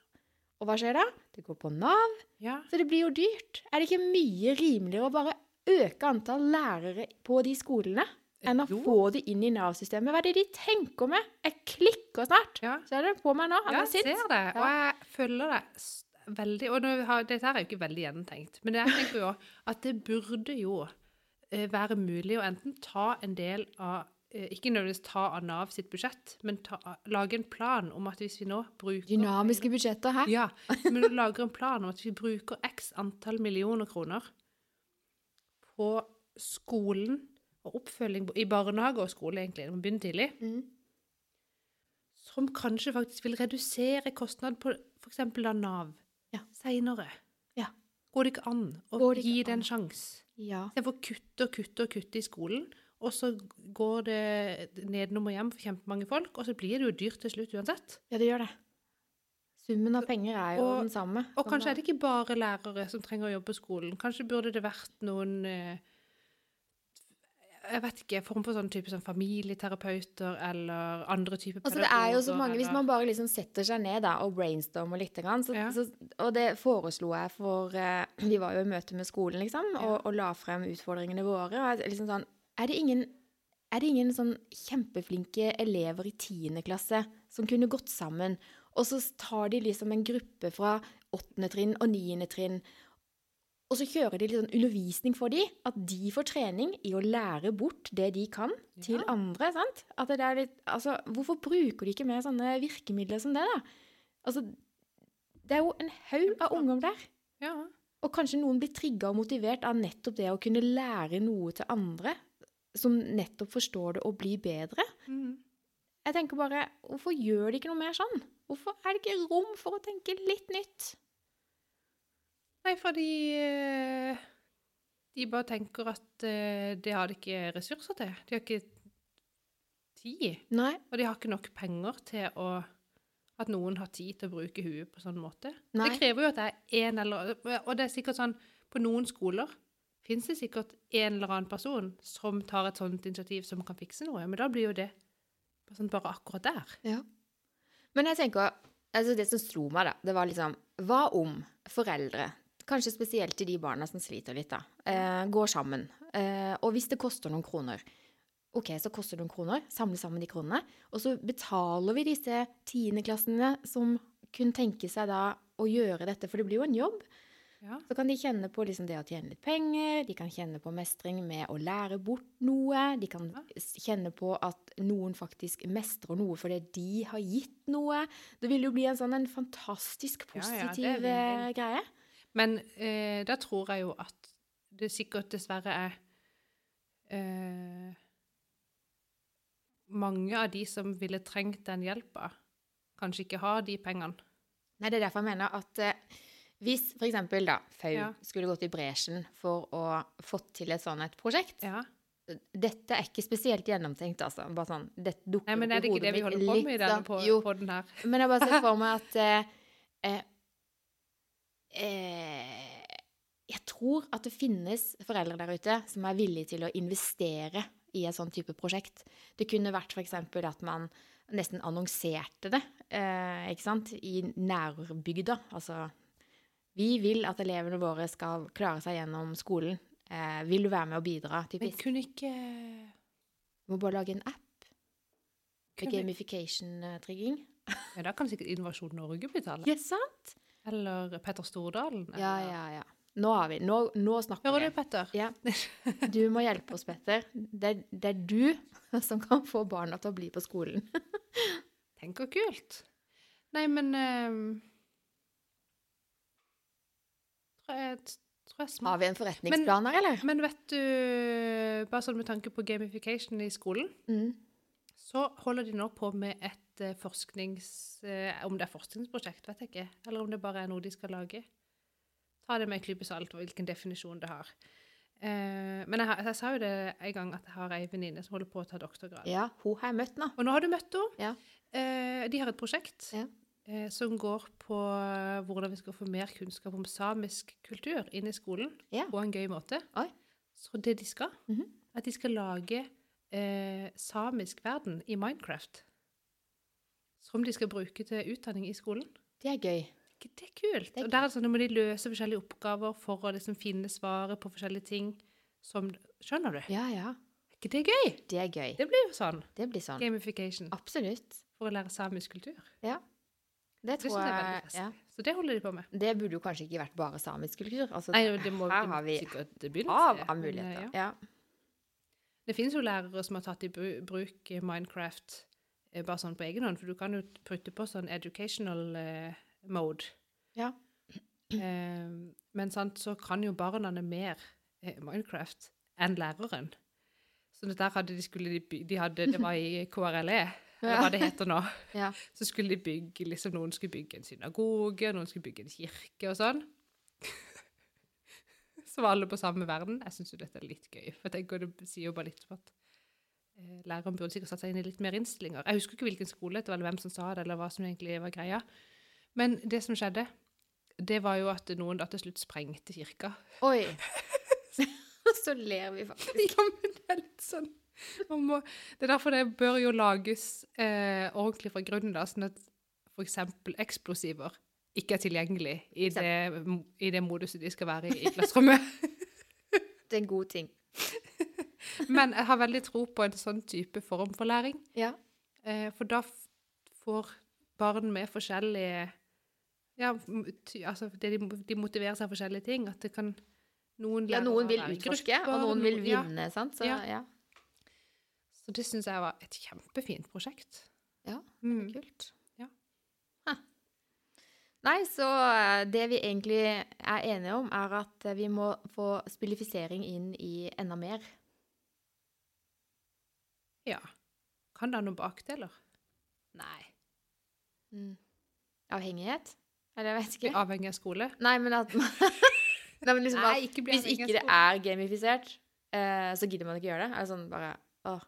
Og hva skjer da? Det går på Nav. Ja. Så det blir jo dyrt. Er det ikke mye rimeligere å bare øke antall lærere på de skolene? Enn å Jo. få det inn i Nav-systemet. Hva er det de tenker med? Jeg klikker snart. Ja. Ser er det på meg nå. Han Ja, jeg ser det. Og jeg følger det veldig Og har, dette her er jo ikke veldig gjennomtenkt, men jeg tenker jo at det burde jo eh, være mulig å enten ta en del av eh, Ikke nødvendigvis ta av Nav sitt budsjett, men ta, lage en plan om at hvis vi nå bruker Dynamiske budsjetter her. Ja, men du lager en plan om at vi bruker x antall millioner kroner på skolen og oppfølging i barnehage og skole, egentlig. Man begynner tidlig. Mm. Som kanskje faktisk vil redusere kostnad på f.eks. Nav Ja. seinere. Ja. Går det ikke an å det gi det en sjanse? Ja. Istedenfor å kutte og kutte og kutte i skolen, og så går det nedenom og hjem for kjempemange folk, og så blir det jo dyrt til slutt uansett. ja, det gjør det. Summen av penger er jo Og- den samme. Og kanskje er det ikke bare lærere som trenger å jobbe på skolen. Kanskje burde det vært noen eh, jeg vet ikke, form for sånn type sånn familieterapeuter eller andre typer Altså, det er jo så pedagoger, mange, Hvis man bare liksom setter seg ned da, og brainstormer litt, så, Ja. så, og det foreslo jeg for uh, Vi var jo i møte med skolen, liksom, og, og la frem utfordringene våre. Og jeg, liksom sånn, er det ingen, er det ingen sånn kjempeflinke elever i tiende klasse som kunne gått sammen, og så tar de liksom en gruppe fra åttende trinn og niende trinn, og så kjører de litt sånn undervisning for de, at de får trening i å lære bort det de kan, til Ja. andre. sant? At det er litt, altså, Hvorfor bruker de ikke mer sånne virkemidler som det, da? Altså, Det er jo en haug av ungdom der. Ja. Og kanskje noen blir trigga og motivert av nettopp det å kunne lære noe til andre, som nettopp forstår det og blir bedre. Mm. Jeg tenker bare, Hvorfor gjør de ikke noe mer sånn? Hvorfor er det ikke rom for å tenke litt nytt? Nei, fordi eh, de bare tenker at eh, det har de ikke ressurser til. De har ikke tid. Nei. Og de har ikke nok penger til å at noen har tid til å bruke huet på sånn måte. Nei. Det krever jo at det er en eller Og det er sikkert sånn På noen skoler fins det sikkert en eller annen person som tar et sånt initiativ som kan fikse noe, men da blir jo det sånn bare akkurat der. Ja. Men jeg tenker, altså det som slo meg da, det var liksom, hva om foreldre, kanskje spesielt til de barna som sliter litt da, eh, går sammen, eh, og hvis det koster noen kroner, ok, så koster det noen kroner, samle sammen de kronene, og så betaler vi disse tiendeklassene som kunne tenke seg da å gjøre dette, for det blir jo en jobb, Ja. så kan de kjenne på liksom det å tjene litt penger, de kan kjenne på mestring med å lære bort noe, de kan Ja. kjenne på at noen faktisk mestrer noe fordi de har gitt noe. Det vil jo bli en sånn en fantastisk Ja, ja, det positiv vinn-vinn. eh, greie. Men eh, da tror jeg jo at det sikkert dessverre er eh, mange av de som ville trengt den hjelpa, kanskje ikke har de pengene. Nei, det er derfor jeg mener at eh, hvis eksempel da, FAU Ja. skulle gått i bresjen for å få til et sånt et prosjekt, Ja. dette er ikke spesielt gjennomtenkt, altså. Bare sånn, dette dukker Nei, men er det ikke det vi holder på med i denne sånn- på, Jo, podden her? Men jeg bare ser for meg at eh, eh, eh, Jeg tror at det finnes foreldre der ute som er villige til å investere i en sånn type prosjekt. Det kunne vært f.eks. at man nesten annonserte det eh, ikke sant? i nærbygda. Altså Vi vil at elevene våre skal klare seg gjennom skolen. Eh, vil du være med og bidra? Typisk. Men kunne ikke må bare lage en app kunne, gamification-trigging. ja, Da kan sikkert Innovasjon Norge betale. Ja, sant? Eller Petter Stordalen. Ja, eller- ja, ja. Nå har vi. Nå, nå snakker Hører du, Petter? Ja. Du må hjelpe oss, Petter. Det, det er du som kan få barna til å bli på skolen. Tenk så kult. Nei, men uh, tror jeg, tror jeg. Har vi en forretningsplan her, eller? Men vet du, bare sånn med tanke på gamification i skolen, Mm. Så holder de nå på med et eh, forsknings... eh, om det er forskningsprosjekt, vet jeg ikke. Eller om det bare er noe de skal lage. Ta det med en klype salt, hvilken definisjon det har. Eh, men jeg, har, jeg sa jo det en gang at jeg har ei venninne som holder på å ta doktorgrad. Ja, hun har jeg møtt nå. Og nå har du møtt henne. Ja. Eh, de har et prosjekt Ja. eh, som går på hvordan vi skal få mer kunnskap om samisk kultur inn i skolen Ja. på en gøy måte. Oi. Så det de skal, Mhm. at de skal lage eh, samisk verden i Minecraft. Som de skal bruke til utdanning i skolen. Det er gøy. Det er kult? Det er og der er sånn, Nå må de løse forskjellige oppgaver for å liksom finne svaret på forskjellige ting. Som, skjønner du? Ja, ja. ikke det gøy? Det er gøy. Det blir jo sånn. Det blir sånn. Gamification. Absolutt. For å lære samisk kultur. Ja. Det tror jeg er ja. Så det holder de på med. Det burde jo kanskje ikke vært bare samisk kultur. Altså, Nei, det må, her det har vi sikkert begynne hav av men, muligheter. ja. Ja. Det finnes jo lærere som har tatt i bruk eh, Minecraft eh, bare sånn på egen hånd, for du kan jo putte på sånn educational eh, mode. Ja. Eh, men sant, så kan jo barna mer Minecraft enn læreren. Så det der hadde de skulle de, de hadde, Det var i KRLE, eller hva det heter nå. Ja. Så skulle de bygge liksom, Noen skulle bygge en synagoge, noen skulle bygge en kirke og sånn. Så var alle på samme verden. Jeg syns jo dette er litt gøy. For jeg tenker det sier jo bare litt om at eh, læreren burde sikkert satt seg inn i litt mer innstillinger. Jeg husker ikke hvilken skole det var, eller hvem som sa det, eller hva som egentlig var greia. Men det som skjedde, det var jo at noen da til slutt sprengte kirka. Oi. Så ler vi faktisk. Ja, men det er litt sånn man må, Det er derfor det bør jo lages eh, ordentlig fra grunnen, da, sånn at f.eks. eksplosiver ikke er tilgjengelig i det, i det moduset de skal være i i klasserommet. Det er en god ting. Men jeg har veldig tro på en sånn type form for læring. Ja. Eh, for da får barn med forskjellige Ja, altså det de, de motiverer seg av forskjellige ting. At det kan Noen, ja, noen vil utforske, grupper, og noen vil vinne, ja. sant? Så Ja. Så det syns jeg var et kjempefint prosjekt. Ja, det er kult. Ja. Nei, så eh, det vi egentlig er enige om, er at eh, vi må få spillifisering inn i enda mer. Ja. Kan det ha noen bakdeler? Nei. Mm. Avhengighet? Eller jeg vet Bli avhengig av skole? Nei, men at Nei, men liksom at ikke Hvis ikke det er gamifisert, eh, så gidder man ikke gjøre det. Er det sånn bare Åh,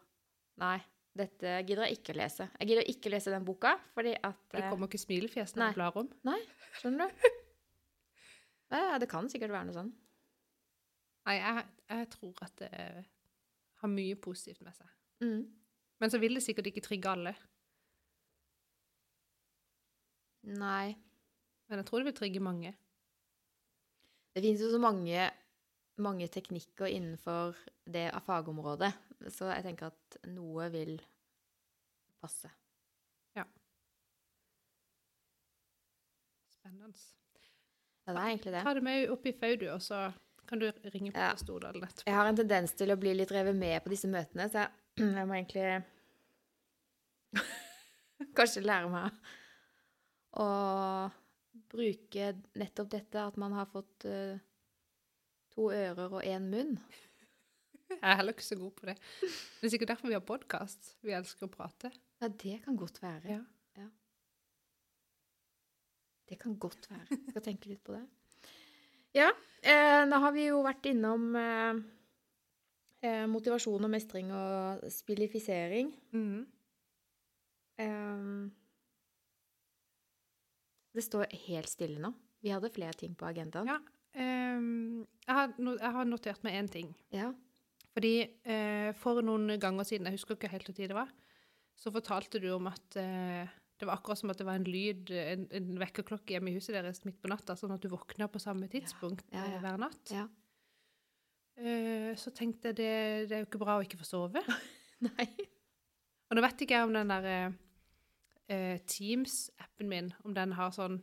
nei. Dette gidder jeg ikke å lese. Jeg gidder ikke å lese den boka, fordi at Det eh, kommer ikke smilefjes når du blar om. Nei. Skjønner du? Ja, det kan sikkert være noe sånn. Nei, jeg, jeg tror at det har mye positivt med seg. Mm. Men så vil det sikkert ikke trigge alle. Nei. Men jeg tror det vil trigge mange. Det finnes jo så mange, mange teknikker innenfor det av fagområdet, så jeg tenker at noe vil passe. Ja. Spennende. Ja, det er egentlig det. Ta det med opp i Faudu, og så kan du ringe på Ja. Stordalen etterpå. Jeg har en tendens til å bli litt revet med på disse møtene, så jeg, jeg må egentlig kanskje lære meg å bruke nettopp dette at man har fått uh, to ører og én munn. Jeg er heller ikke så god på det. Det er sikkert derfor vi har podkast. Vi elsker å prate. Ja, det kan godt være. Ja. Det kan godt være. Jeg skal tenke litt på det. Ja, eh, nå har vi jo vært innom eh, eh, motivasjon og mestring og spillifisering. Mm. Eh, det står helt stille nå. Vi hadde flere ting på agendaen. Ja. ehm, jeg, har no jeg har notert meg én ting. Ja. Fordi eh, for noen ganger siden, jeg husker ikke helt hvor tid det var, så fortalte du om at eh, det var akkurat som at det var en lyd, en, en vekkerklokke hjemme i huset deres midt på natta, sånn at du våkna på samme tidspunkt ja, ja. ja. hver natt. Ja. Eh, så tenkte jeg det, det er jo ikke bra å ikke få sove. Nei. Og nå vet ikke jeg om den der eh, eh, Teams-appen min, om den har sånn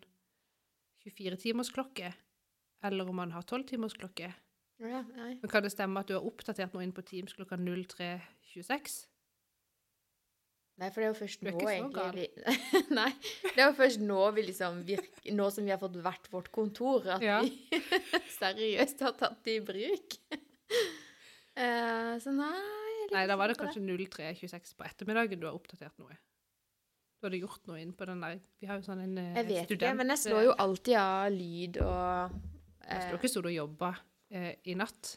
24-timersklokke, eller om man har 12-timersklokke. Ja. Men kan det stemme at du har oppdatert noe inn på Teams klokka 03.26? Nei, for det er jo først er nå, egentlig vi- Nei. Det er jo først nå vi liksom virker Nå som vi har fått hvert vårt kontor, at Ja. vi seriøst har tatt det i bruk. Uh, så nei jeg Nei, da var det kanskje 03.26 på ettermiddagen du har oppdatert noe. Du hadde gjort noe inn på den der Vi har jo sånn en student... Jeg vet ikke, men jeg slår jo alltid av lyd og Jeg eh, står ikke sånn og jobba eh, i natt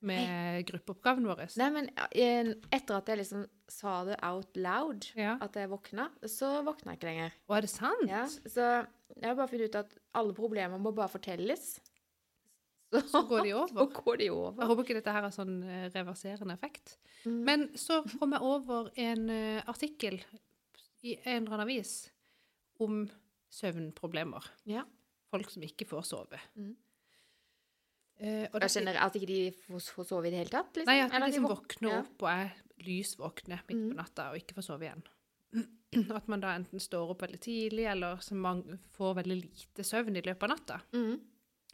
med gruppeoppgaven vår. Nei, men eh, etter at jeg liksom sa det out loud, Ja. at jeg våkna, så våkna jeg ikke lenger. Å, er det sant? Ja, så jeg har bare funnet ut at alle problemer må bare fortelles. Så går de over. Så går de over. Jeg håper ikke dette her har sånn eh, reverserende effekt. Mm. Men så kom jeg over en eh, artikkel i en eller annen avis om søvnproblemer. Ja. Folk som ikke får sove. Mm. Eh, og jeg skjønner at ikke de får, får sove i det hele tatt? Liksom. Nei, at de liksom de våkner ja. opp og er lysvåkne midt på natta og ikke får sove igjen. At man da enten står opp veldig tidlig, eller så man får veldig lite søvn i løpet av natta. Mm.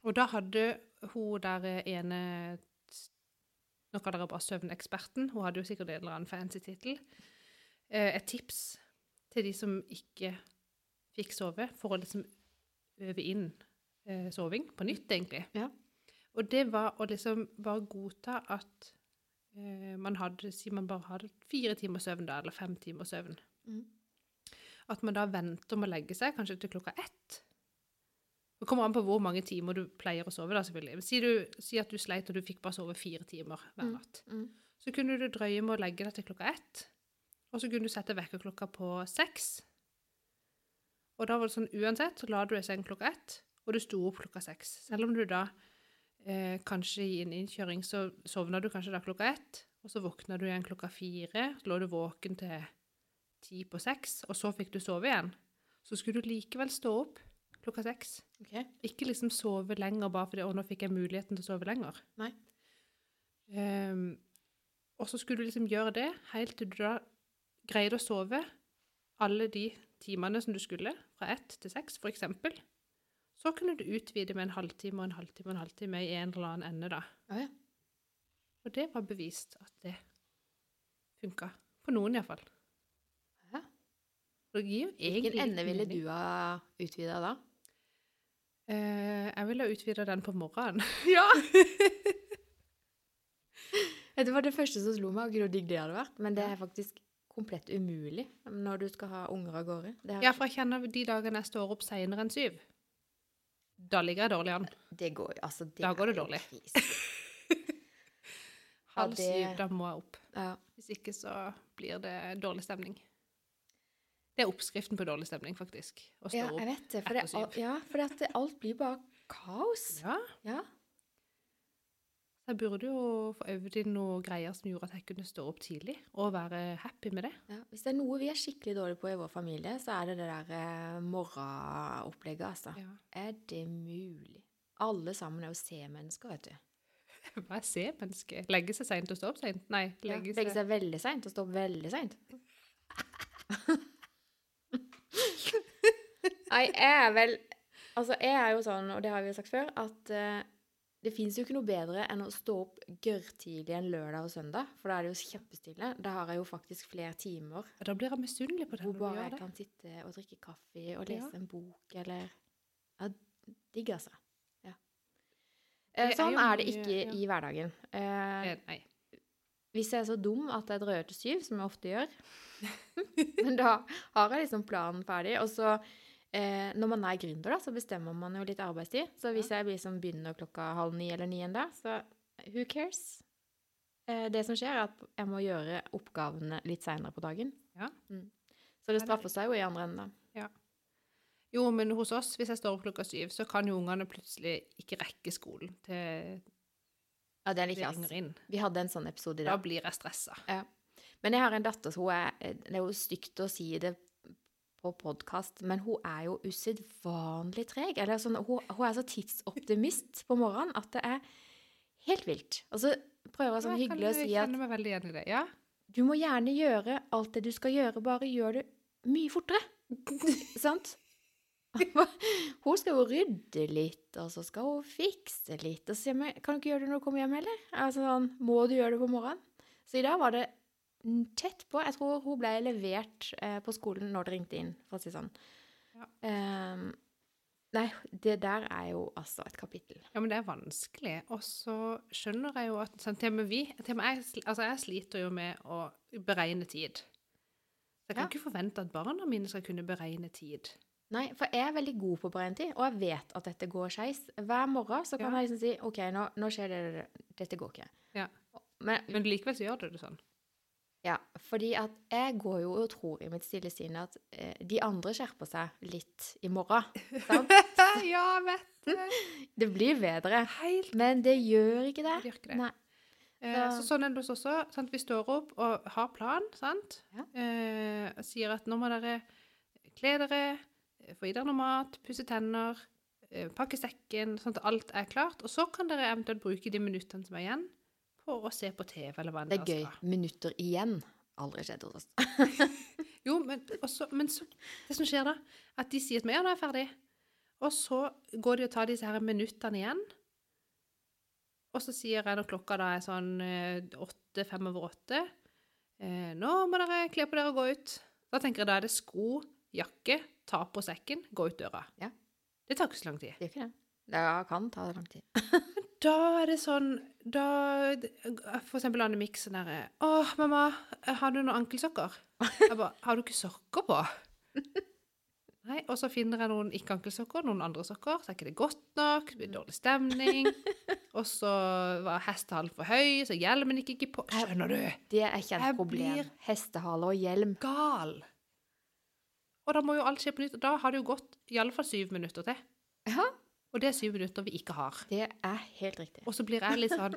Og da hadde hun der ene Nå kaller jeg bare søvneksperten. Hun hadde jo sikkert en eller annen fancy tittel. Eh, et tips til de som ikke fikk sove, for å liksom øve inn eh, soving på nytt, egentlig. Ja. Og det var å liksom bare godta at eh, man hadde Si man bare hadde fire timer søvn da, eller fem timer søvn. Mm. At man da venter med å legge seg, kanskje til klokka ett. Det kommer an på hvor mange timer du pleier å sove. da, selvfølgelig. Si, du, si at du sleit og du fikk bare sove fire timer hver Mm. natt. Mhm. Så kunne du drøye med å legge deg til klokka ett, og så kunne du sette vekkerklokka på seks. Og da var det sånn uansett, så la du deg i klokka ett, og du sto opp klokka seks. Selv om du da eh, kanskje i en innkjøring så sovna du kanskje da klokka ett, og så våkna du igjen klokka fire, så lå du våken til ti på seks, og så fikk du sove igjen. Så skulle du likevel stå opp klokka seks. Okay. Ikke liksom sove lenger bare fordi 'Å, nå fikk jeg muligheten til å sove lenger'. Nei. Um, og så skulle du liksom gjøre det helt til du da greide å sove alle de timene som du skulle, fra ett til seks, for eksempel. Så kunne du utvide med en halvtime og en halvtime og en halvtime i en eller annen ende, da. Ja, ja. Og det var bevist at det funka. På noen, iallfall. Ja. Hvilken ende ville du ha utvida da? Eh, jeg ville ha utvida den på morgenen. Ja! det var det første som slo meg, og hvor digg det hadde vært. Men det er faktisk komplett umulig når du skal ha unger av gårde. Det, er- Ja, for jeg kjenner de dagene jeg står opp seinere enn syv. Da ligger jeg dårlig an. det går altså det Da går det dårlig. Halv Ja, syv, da må jeg opp. Ja. Hvis ikke så blir det dårlig stemning. Det er oppskriften på dårlig stemning, faktisk. Å stå ja, jeg vet det. For, det, ja, for det, alt blir bare kaos. Ja, Ja. Så jeg burde jo få øvd inn noen greier som gjorde at jeg kunne stå opp tidlig, og være happy med det. Ja, hvis det er noe vi er skikkelig dårlige på i vår familie, så er det det der eh, morgenopplegget, altså. Ja. Er det mulig? Alle sammen er jo C-mennesker, vet du. Hva er C-menneske? Legge seg seint og stå opp seint? Nei, Ja, legge Legge seg seg veldig seint og stå opp veldig seint. Nei, jeg er vel Altså, jeg er jo sånn, og det har vi jo sagt før, at eh, det fins jo ikke noe bedre enn å stå opp gørrtidlig en lørdag og søndag, for da er det jo kjempestille. Da har jeg jo faktisk flere timer Da blir jeg misunnelig på det hvor bare jeg kan sitte og drikke kaffe og lese Ja. en bok eller Ja, digg, altså. Ja. Eh, er Sånn jo er det ikke ja. i hverdagen. Eh, Eh, Nei. hvis jeg er så dum at jeg drøyer til syv, som jeg ofte gjør, men da har jeg liksom planen ferdig. Og så, eh, når man er gründer, da, så bestemmer man jo litt arbeidstid. Så hvis jeg liksom begynner klokka halv ni eller ni en dag, så who cares? Eh, det som skjer, er at jeg må gjøre oppgavene litt seinere på dagen. Ja. Mm. Så det straffer seg jo i andre enden, da. Jo, men hos oss, hvis jeg står opp klokka syv, så kan jo ungene plutselig ikke rekke skolen til Ja, det er litt jazz. Vi hadde en sånn episode i dag. Da blir jeg stressa. Men jeg har en datter, så hun er Det er jo stygt å si det på podkast, men hun er jo usedvanlig treg. Eller sånn, hun, hun er så tidsoptimist på morgenen at det er helt vilt. Og så prøver jeg sånn ja, hyggelig å si at meg veldig igjen i det. Ja. du må gjerne gjøre alt det du skal gjøre, bare gjør det mye fortere. Sant? Hun skal jo rydde litt, og så skal hun fikse litt. Og så sier jeg, kan du ikke gjøre det når du kommer hjem heller? Altså sånn, må du gjøre det på morgenen? Så i dag var det tett på. Jeg tror hun ble levert eh, på skolen når det ringte inn, for å si det sånn. Ja. Um, nei, det der er jo altså et kapittel. ja, men det er vanskelig. Og så skjønner jeg jo at sånn, til og med vi til og med jeg, altså jeg sliter jo med å beregne tid. Så jeg kan Ja. ikke forvente at barna mine skal kunne beregne tid. Nei, for jeg er veldig god på å beregne tid, og jeg vet at dette går skeis. Hver morgen så kan Ja. jeg liksom si OK, nå, nå skjer det, det, dette går ikke. Ja. Men Men likevel så gjør du det sånn. Ja, fordi at jeg går jo og tror i mitt stille sinn at eh, de andre skjerper seg litt i morgen. Sant? ja, vet du. Det blir bedre. Helt Men det gjør ikke det. Det gjør ikke det. Nei. Eh, Så- så sånn er det hos oss også. Sant? Vi står opp og har plan, sant? Ja. Eh, sier at nå må dere kle dere, få i dere noe mat, pusse tenner, eh, pakke sekken, sånn at alt er klart. Og så kan dere eventuelt bruke de minuttene som er igjen, på å se på TV eller hva Det er dere gøy. Minutter igjen. Aldri skjedd hos oss. Jo, men, også, men så, det som skjer da, at de sier at ja, nå er jeg ferdig. Og så går de og tar disse her minuttene igjen. Og så sier jeg når klokka da er sånn eh, åtte, fem over åtte, eh, nå må dere kle på dere og gå ut. Da tenker jeg da er det sko, jakke, ta på sekken, gå ut døra. Ja. Det tar ikke så lang tid. Det gjør ikke det. Det kan ta lang tid. Da er det sånn da, For eksempel Anne-Mik sånn derre Å, mamma, har du noen ankelsokker? Jeg bare Har du ikke sokker på? Nei, og så finner jeg noen ikke-ankelsokker, noen andre sokker, så er ikke det godt nok, det blir dårlig stemning. Og så var hestehalen for høy, så hjelmen gikk ikke på. Skjønner du? Det er ikke Jeg et problem. blir- Hestehale og hjelm. Gal. Og da må jo alt skje på nytt, og da har det jo gått i alle fall syv minutter til. Ja, Og det er syv minutter vi ikke har. det er helt riktig. Og så blir jeg litt sånn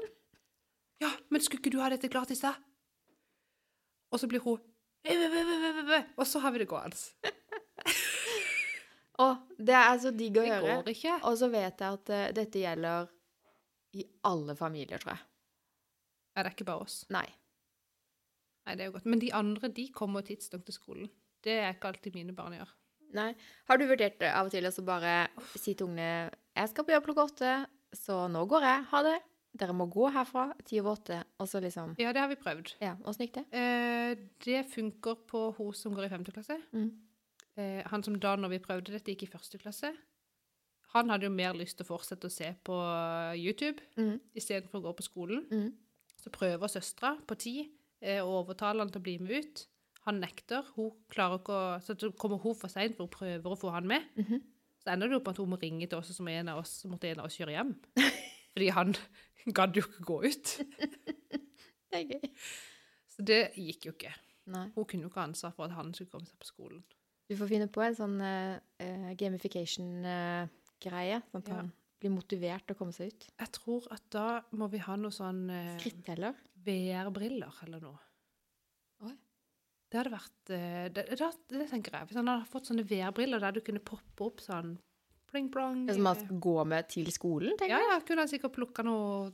Ja, men skulle ikke du ha dette klart i stad? Og så blir hun Og så har vi det gående. Å, det er så digg å Det høre. går ikke. Og så vet jeg at uh, dette gjelder i alle familier, tror jeg. Er det ikke bare oss? Nei. Nei, det er jo godt. Men de andre, de kommer tidsnok til skolen. Det er ikke alltid mine barn gjør. Nei. Har du vurdert det av og til å bare si til ungene Jeg skal på jobb klokka åtte, så nå går jeg. Ha det. Dere må gå herfra ti over åtte. Og så liksom Ja, det har vi prøvd. Ja, åssen gikk det? Eh, det funker på hun som går i femte klasse. Mm. Eh, han som da, når vi prøvde dette, gikk i første klasse. Han hadde jo mer lyst til å fortsette å se på YouTube Mm. istedenfor å gå på skolen. Mm. Så prøver søstera på ti eh, å overtale han til å bli med ut. Han nekter. Hun klarer ikke å, Så kommer hun for seint, for hun prøver å få han med. Mhm. Så ender det jo på at hun må ringe til oss, som en av oss, måtte en av oss kjøre hjem. Fordi han gadd jo ikke gå ut. Det er gøy. Så det gikk jo ikke. Nei. Hun kunne jo ikke ha ansvar for at han skulle komme seg på skolen. Du får finne på en sånn uh, gamification-greie, sånn at Ja. han blir motivert til å komme seg ut. Jeg tror at da må vi ha noe sånn uh, Skritteller. VR-briller eller noe. Det hadde vært eh, det, det, det tenker jeg. Hvis han hadde fått sånne VR-briller der du kunne poppe opp sånn pling-plong som man skal gå med til skolen, tenker Ja, ja, kunne han sikkert plukka noe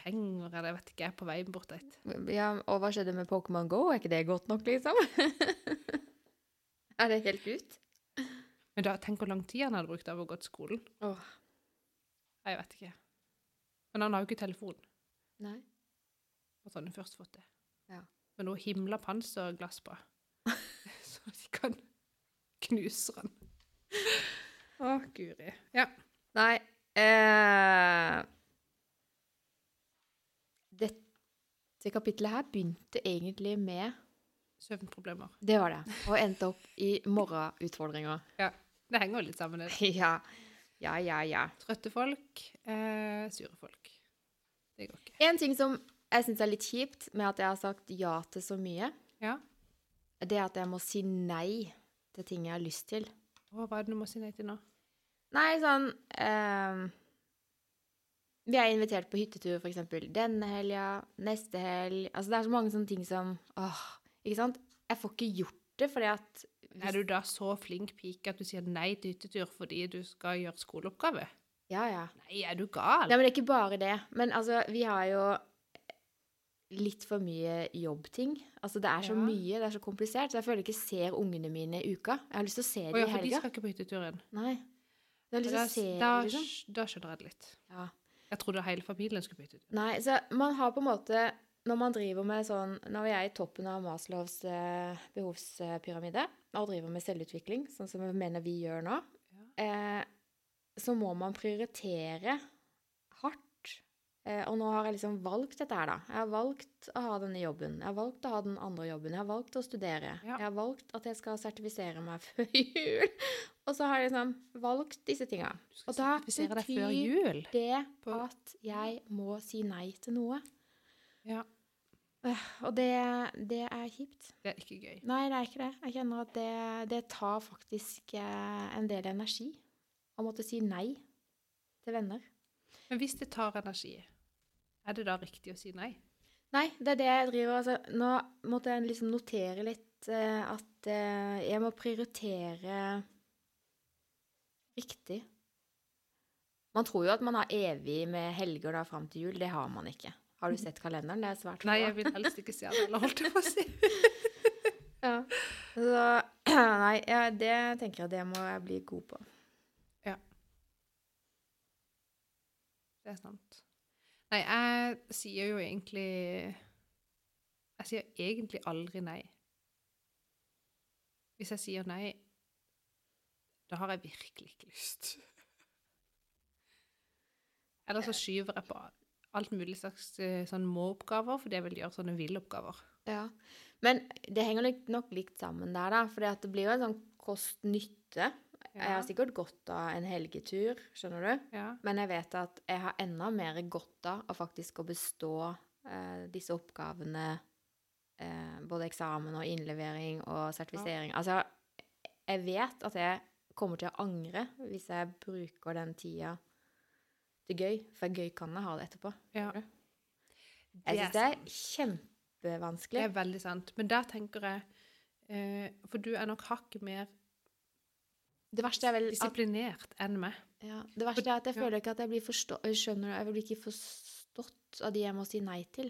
penger eller jeg vet ikke, på veien bort dit. Ja, og hva skjedde med Pokémon Go? Er ikke det godt nok, liksom? er det helt ut? Men da, tenk hvor lang tid han hadde brukt av å gå til skolen. Åh, Jeg vet ikke. Men han har jo ikke telefon. nei. Og han har først fått det. Ja. Men noe himla panserglass på. Så de kan knuse den. Å, guri. Ja. Nei. Eh, dette kapittelet her begynte egentlig med Søvnproblemer. Det var det. Og endte opp i morgenutfordringer. Det henger jo litt sammen. det. ja. Ja, ja, ja. Trøtte folk, eh, sure folk. Det går ikke. En ting som jeg syns er litt kjipt med at jeg har sagt ja til så mye, Ja. det at jeg må si nei til ting jeg har lyst til. Hva er det du må si nei til nå? Nei, sånn eh, Vi er invitert på hyttetur, eksempel denne helga, neste helg Altså, det er så mange sånne ting som Åh, ikke sant? Jeg får ikke gjort det fordi at Er du da så flink pike at du sier nei til hyttetur fordi du skal gjøre skoleoppgave? Ja, ja. Nei, er du gal? Nei, men det er ikke bare det. Men altså, vi har jo litt for mye jobbting. Altså, det er så Ja. mye, det er så komplisert, så jeg føler ikke ser ungene mine i uka. Jeg har lyst til å se dem ja, i for de skal ikke på hytteturen. Nei. Da, liksom. da skjønner jeg det litt. Ja. Jeg trodde hele familien skulle på hyttetur. Nei, så man har på en måte Når man driver med sånn Når vi er i toppen av Maslows eh, behovspyramide og driver med selvutvikling, sånn som jeg mener vi gjør nå, eh, så må man prioritere og nå har jeg liksom valgt dette her, da. Jeg har valgt å ha denne jobben. Jeg har valgt å ha den andre jobben. Jeg har valgt å studere. Ja. Jeg har valgt at jeg skal sertifisere meg før jul. Og så har jeg liksom valgt disse tinga. Og da betyr jul. det at jeg må si nei til noe. Ja, Øh, Og det, det er kjipt. det er ikke gøy. Nei, det er ikke det. Jeg kjenner at det, det tar faktisk eh, en del energi å måtte si nei til venner. Men hvis det tar energi, er det da riktig å si nei? Nei, det er det jeg driver altså, Nå måtte jeg liksom notere litt uh, at uh, jeg må prioritere riktig. Man tror jo at man har evig med helger da fram til jul. Det har man ikke. Har du sett kalenderen? Det er svært bra. Nei, jeg vil helst ikke se eller holdt jeg på å si. Ja. Så nei, ja, det tenker jeg det må jeg bli god på. Ja. Det er sant. Nei, jeg sier jo egentlig Jeg sier egentlig aldri nei. Hvis jeg sier nei, da har jeg virkelig ikke lyst. Eller så skyver jeg på alt mulig slags eh, sånn må-oppgaver, fordi jeg vil gjøre sånne vil-oppgaver. Ja. Men det henger nok likt sammen der, da. For det blir jo en sånn kost-nytte. Jeg har sikkert godt av en helgetur, skjønner du. Ja. Men jeg vet at jeg har enda mer godt av å faktisk å bestå eh, disse oppgavene, eh, både eksamen og innlevering og sertifisering. Altså, jeg vet at jeg kommer til å angre hvis jeg bruker den tida til gøy, for gøy kan jeg ha det etterpå. ja. Jeg syns det er kjempevanskelig. Det er veldig sant. Men der tenker jeg eh, For du er nok hakket mer Det verste er vel disiplinert enn meg. ja, det verste er at jeg føler ikke at jeg blir forstått Skjønner du? Jeg blir ikke forstått av de jeg må si nei til.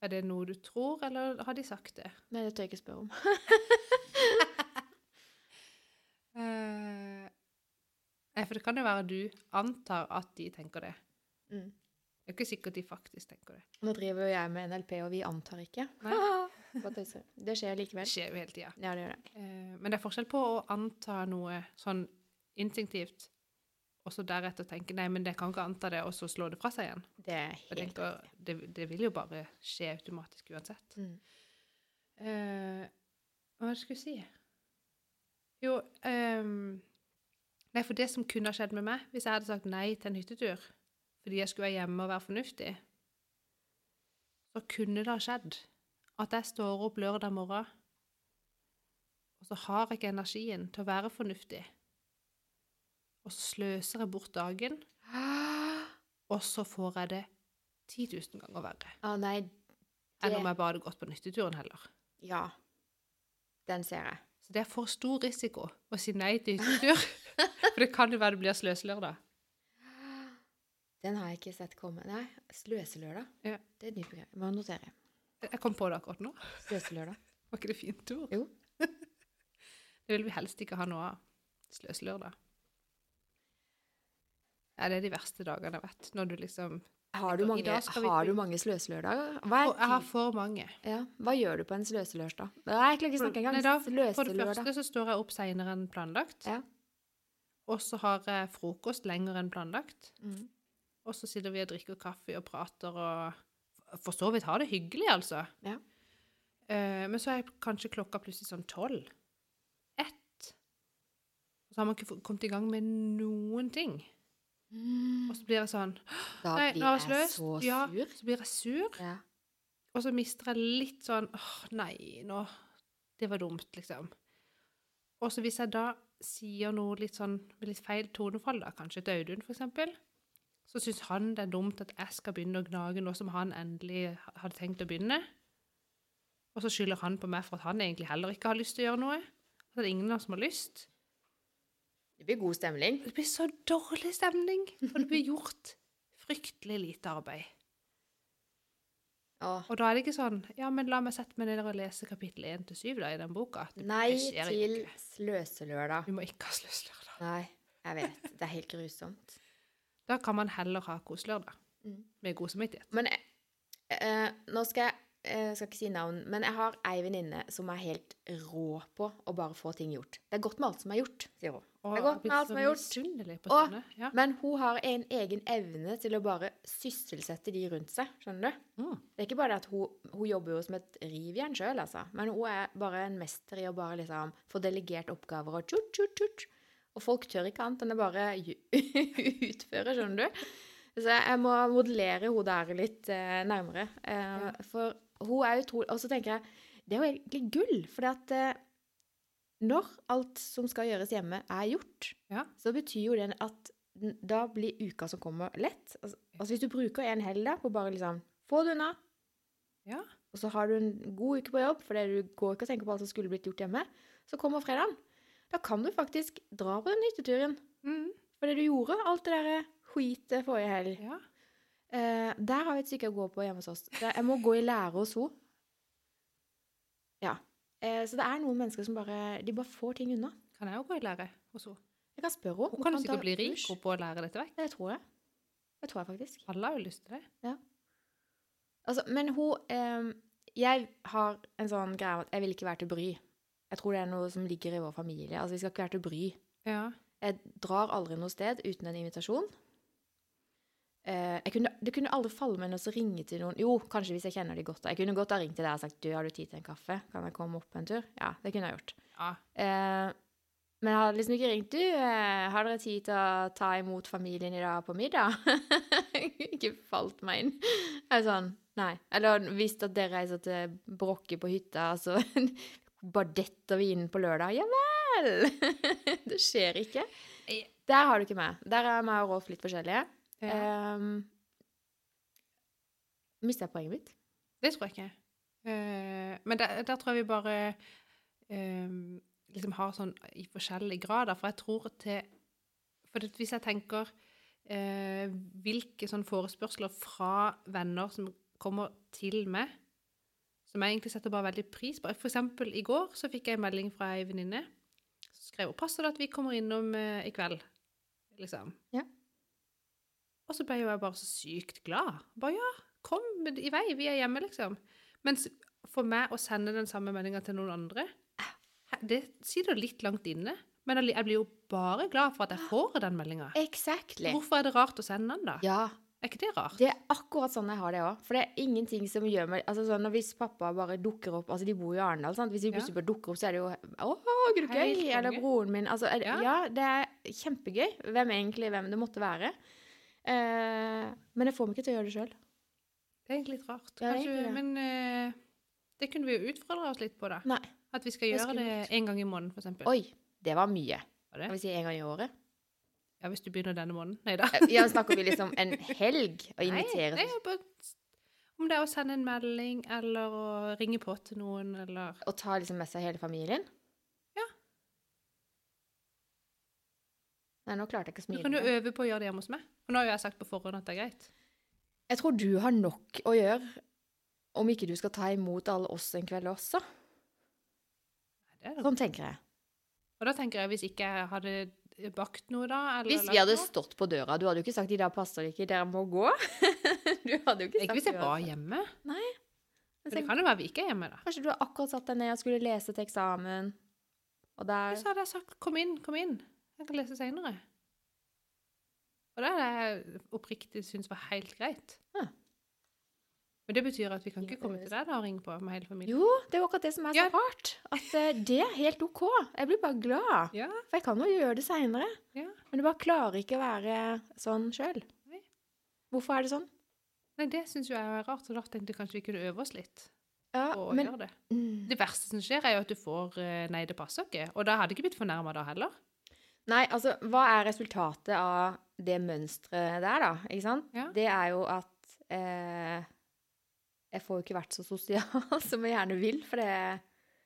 Er det noe du tror, eller har de sagt det? Nei, det tør jeg ikke spørre om. uh, for det kan jo være du antar at de tenker det. Mm. Det er ikke sikkert de faktisk tenker det. Nå driver jo jeg med NLP, og vi antar ikke. Nei. Det skjer Det likevel. skjer jo hele tida. Ja, det gjør det. Eh, men det er forskjell på å anta noe sånn instinktivt, og så deretter tenke nei, men jeg kan ikke anta det, og så slå det fra seg igjen. Det er Jeg helt tenker, det, det vil jo bare skje automatisk uansett. Mm. Eh, hva var det jeg skulle si? Jo ehm, Nei, for det som kunne ha skjedd med meg hvis jeg hadde sagt nei til en hyttetur fordi jeg skulle være hjemme og være fornuftig, så kunne det ha skjedd at jeg står opp lørdag morgen, og så har jeg ikke energien til å være fornuftig. Og så sløser jeg bort dagen, og så får jeg det 10 000 ganger verre Å nei, enn om jeg bare hadde gått på nytteturen heller. Ja. Den ser jeg. Så det er for stor risiko å si nei til hyttetur. For det kan jo være det blir sløselørdag. Den har jeg ikke sett komme. Nei, sløselørdag. Ja. Det er et nytt begrep. Må notere. Jeg kom på det akkurat nå. Sløselørdag. Var ikke det fint ord? Jo. Det vil vi helst ikke ha noe av. Sløselørdag. Ja, det er de verste dagene jeg vet. Når du liksom Har du mange, har du mange sløselørdager? Jeg har for mange. ja. Hva gjør du på en sløselørdag? Jeg klarer ikke å snakke engang. Nei, da, for det første så står jeg opp seinere enn planlagt. Ja. Og så har jeg frokost lenger enn planlagt. Mm. Og så sitter vi og drikker kaffe og prater og for så vidt har det hyggelig, altså. Ja. Uh, men så er kanskje klokka plutselig sånn tolv. Ett. Og så har man ikke kommet i gang med noen ting. Og så blir jeg sånn Da Nei, blir jeg jeg så sur. Ja. Så blir jeg sur, Ja. og så mister jeg litt sånn åh, nei, nå Det var dumt, liksom. Og så hvis jeg da sier noe litt sånn med litt feil tonefall, da, kanskje til Audun for eksempel, så syns han det er dumt at jeg skal begynne å gnage nå som han endelig hadde tenkt å begynne. Og så skylder han på meg for at han egentlig heller ikke har lyst til å gjøre noe. At det er ingen av oss som har lyst. Det blir god stemning. Det blir så dårlig stemning, for det blir gjort fryktelig lite arbeid. Åh. Og da er det ikke sånn Ja, men la meg sette meg ned og lese kapittel 1 til 7 da, i den boka. Det, Nei til sløselørdag. Vi må ikke ha sløselørdag. Nei, jeg vet. Det er helt grusomt. Da kan man heller ha koselørdag. Mm. Med god samvittighet. Men eh, eh, nå skal jeg jeg skal ikke si navn, men jeg har ei venninne som er helt rå på å bare få ting gjort. Det er godt med alt som er gjort, sier hun. Åh, Det er godt med alt som er gjort. misunnelig på Å. Ja. Men hun har en egen evne til å bare sysselsette de rundt seg, skjønner du? Mm. Det er ikke bare det at hun, hun jobber jo som et rivjern sjøl, altså. Men hun er bare en mester i å bare liksom få delegert oppgaver og tjut, tjut, tjut. Og folk tør ikke annet enn å bare utføre, skjønner du? Så jeg må modellere hun der litt eh, nærmere. Eh, Ja. For hun er utrolig Og så tenker jeg det er jo egentlig gull, for eh, når alt som skal gjøres hjemme, er gjort, Ja. så betyr jo det at da blir uka som kommer, lett. Altså, altså hvis du bruker en hel dag på bare liksom få det unna, Ja. og så har du en god uke på jobb fordi du går ikke og tenker på alt som skulle blitt gjort hjemme, så kommer fredagen. Da kan du faktisk dra på den hytteturen. Mm. var det du gjorde. Alt det der skitet forrige helg. Ja. Eh, der har vi et stykke å gå på hjemme hos oss. Jeg må gå i lære hos henne. Ja. Eh, så det er noen mennesker som bare De bare får ting unna. Kan jeg òg gå i lære hos henne? Jeg kan spørre henne. Hun kan jo sikkert bli rik kurs. på å lære dette vekk. Det tror jeg. Det tror jeg faktisk. Alle har jo lyst til det. Altså, men hun eh, Jeg har en sånn greie om at jeg vil ikke være til bry. Jeg tror det er noe som ligger i vår familie. Altså, vi skal ikke være til bry. Ja. Jeg drar aldri noe sted uten en invitasjon. Eh, jeg kunne, det kunne aldri falle meg inn å ringe til noen Jo, kanskje hvis jeg kjenner de godt. Jeg kunne godt ha ringt til deg og sagt du, har du tid til en kaffe. Kan jeg komme opp en tur? Ja, det kunne jeg gjort. ja. Eh, men jeg hadde liksom ikke ringt. Du, eh, har dere tid til å ta imot familien i dag på middag? ikke falt meg inn. Jeg er sånn, nei. Eller hvis at dere reiser til Brokke på hytta, så bare detter vi inn på lørdag. Ja vel! det skjer ikke. Der har du ikke meg. Der er meg og Rolf litt forskjellige. ja. Um, Mista jeg poenget mitt? Det tror jeg ikke. Uh, men der, der tror jeg vi bare uh, liksom har sånn i forskjellige grader. For jeg tror til For hvis jeg tenker uh, hvilke sånn forespørsler fra venner som kommer til meg, som jeg egentlig setter bare veldig pris på For eksempel i går så fikk jeg en melding fra ei venninne som skrev 'Passer det at vi kommer innom eh, i kveld?' Liksom. Ja. Og så ble jo jeg bare så sykt glad. Bare ja, kom i vei, vi er hjemme, liksom. Mens for meg å sende den samme meldinga til noen andre, det det sitter litt langt inne. Men jeg blir jo bare glad for at jeg får den meldinga. Exactly. Hvorfor er det rart å sende den, da? Ja, Er ikke det rart? Det er akkurat sånn jeg har det òg. For det er ingenting som gjør meg altså sånn, Hvis pappa bare dukker opp Altså, de bor jo i Arendal, sant. Hvis de plutselig bare dukker opp, så er det jo Å, gud, gøy! Eller broren min. Altså, er Ja. ja. det er kjempegøy. Hvem egentlig hvem det måtte være. Eh, men jeg får meg ikke til å gjøre det sjøl. Det er egentlig litt rart. Ja, Kanskje, egentlig det. men eh, det kunne vi jo utfordre oss litt på, da. Nei. At vi skal gjøre det, det en gang i måneden, eksempel. Oi, det var mye. Var det? Kan vi si en gang i året? Ja, hvis du begynner denne måneden. Nei da. Eh, Ja, snakker vi liksom en helg å invitere? Nei, nei, bare om det er å sende en melding, eller å ringe på til noen, eller Og ta liksom med seg hele familien? Ja. Nei, nå klarte jeg ikke å Du smile. kan jo øve på å gjøre det hjemme hos meg. Og nå har jo jeg sagt på forhånd at det er greit. Jeg tror du har nok å gjøre om ikke du skal ta imot alle oss en kveld også. Nei, det er det. Sånn tenker jeg. Og da tenker jeg, hvis ikke jeg hadde bakt noe da, eller Hvis vi hadde noe- stått på døra, du hadde jo ikke sagt 'i dag passer det ikke, dere må gå'. Du hadde jo ikke sagt Ikke hvis jeg var hjemme. Nei. Men det kan jo være vi ikke er hjemme, da. Kanskje du har akkurat satt deg ned og skulle lese til eksamen, og der Så hadde jeg sagt 'kom inn, kom inn'. Jeg kan lese seinere. Og det hadde jeg oppriktig syntes var helt greit. Ja. Men det betyr at vi kan ikke komme til deg da og ringe på med hele familien. Jo, det er jo akkurat det som er så Ja. rart. At eh, det er helt OK. Jeg blir bare glad. Ja, For jeg kan jo gjøre det seinere. ja. Men du bare klarer ikke å være sånn sjøl. Hvorfor er det sånn? Nei, det syns jeg er rart, så da tenkte jeg kanskje vi kunne øve oss litt Ja, å men gjøre det. mm. Det verste som skjer, er jo at du får eh, 'nei, det passer ikke'. Og da hadde jeg ikke blitt fornærma da heller. Nei, altså, hva er resultatet av det mønsteret der, da? Ikke sant? Det er jo at eh, jeg får jo ikke vært så sosial som jeg gjerne vil, for det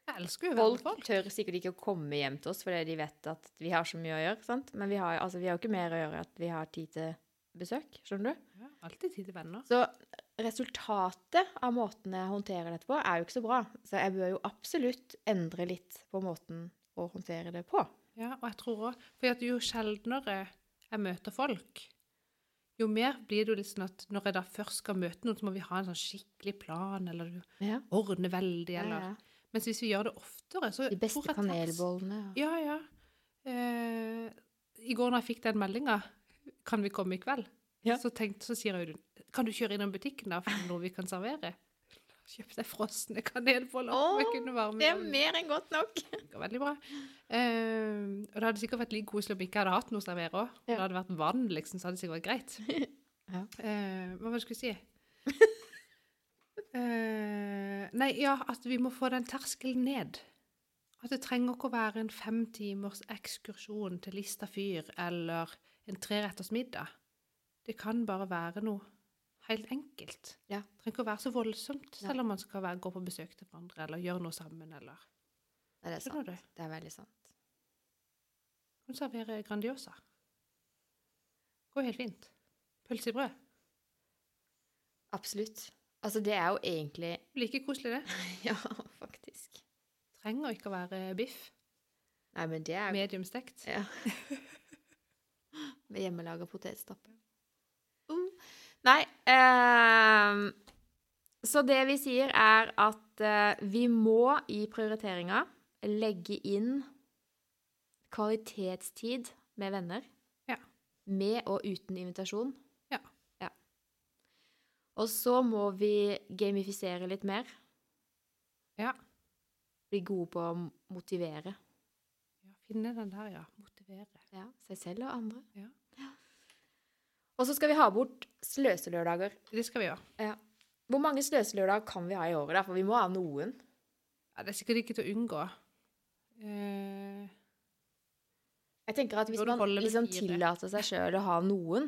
Folk folk. tør sikkert ikke å komme hjem til oss fordi de vet at vi har så mye å gjøre. sant? Men vi har, altså, vi har jo ikke mer å gjøre at vi har tid til besøk. Skjønner du? Ja, alltid tid til venner. Så resultatet av måten jeg håndterer dette på, er jo ikke så bra. Så jeg bør jo absolutt endre litt på måten å håndtere det på. Ja, og jeg tror òg For jo sjeldnere jeg møter folk, jo mer blir det jo litt sånn at når jeg da først skal møte noen, så må vi ha en sånn skikkelig plan, eller du Ja. ordner veldig, eller Mens hvis vi gjør det oftere, så De beste jeg kanelbollene. Ja, ja. Eh, I går når jeg fikk den meldinga, kan vi komme i kveld? Ja. Så, tenkte, så sier Audun, kan du kjøre innom butikken da, for noe vi kan servere? Kjøpte frosne kanelboller. Åh, jeg kunne varme Det er mer enn godt nok. Det var veldig bra. Uh, og det hadde sikkert vært like koselig om jeg ikke hadde hatt noe å servere òg. Ja. Det hadde vært vann, liksom, så hadde det sikkert vært greit. Ja. uh, hva var det jeg skulle si? uh, nei, ja, at vi må få den terskelen ned. At det trenger ikke å være en fem timers ekskursjon til Lista fyr eller en treretters middag. Det kan bare være noe helt enkelt. Ja. Det trenger ikke å være så voldsomt, selv om man skal være, gå på besøk til hverandre eller gjøre noe sammen. eller... Nei, det er sant. du? Det er veldig sant. Hun serverer Grandiosa. Går helt fint. Pølse i brød. Absolutt. Altså, det er jo egentlig Like koselig, det. Ja, faktisk. Trenger ikke å være biff. Nei, men det er Medium stekt. Ja. Med hjemmelaga potetstappe. Nei eh, Så det vi sier, er at eh, vi må i prioriteringa legge inn kvalitetstid med venner. Ja. Med og uten invitasjon. Ja. ja. Og så må vi gamifisere litt mer. Ja. Bli gode på å motivere Ja, Finne den der, ja. Motivere. ja, seg selv og andre. Ja. Og så skal vi ha bort sløselørdager. Det skal vi gjøre. Hvor mange sløselørdager kan vi ha i året? da? For vi må ha noen. Ja, det er sikkert ikke til å unngå. Uh... Jeg tenker at Hvis man liksom tillater seg sjøl å ha noen,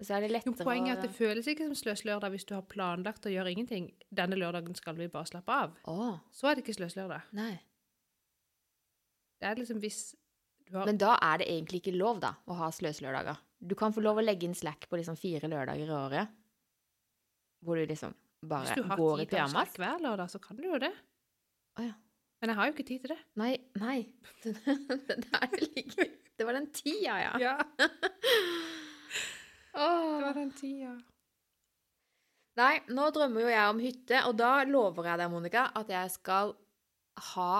så er det lettere jo, poenget er at det føles ikke som sløslørdag hvis du har planlagt å gjøre ingenting. Denne lørdagen skal vi bare slappe av. Oh. Så er det ikke sløslørdag. nei. Det er liksom hvis du har Men da er det egentlig ikke lov da, å ha sløselørdager. Du kan få lov å legge inn slack på liksom fire lørdager i året, hvor du liksom Hvis bare du har tid til å pyjamas. hver lørdag, så kan du jo det. Å ja. Men jeg har jo ikke tid til det. Nei, nei. det, Det var den tida, ja. Ja, det var den tida. Nei, nå drømmer jo jeg om hytte, og da lover jeg deg, Monica, at jeg skal ha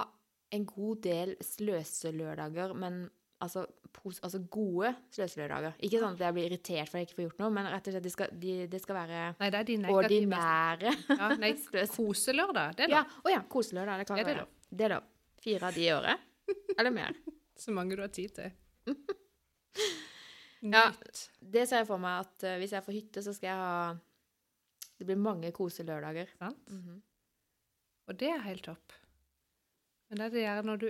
en god del sløselørdager, men altså, pos altså gode sløselørdager. Ikke sånn at jeg blir irritert for at jeg ikke får gjort noe, men rett og slett det skal, de, det skal være Nei, det er de ordinære Ja, nei, koselørdag, det er Ja, oh, ja, koselørdag, det kan Ja, det er være. Det er lov. Fire av de i året. Eller mer. Så mange du har tid til. Ja. Det ser jeg for meg at uh, hvis jeg får hytte, så skal jeg ha Det blir mange koselørdager. Sant? Mhm. Og det er helt topp. Men det er det gjerne når du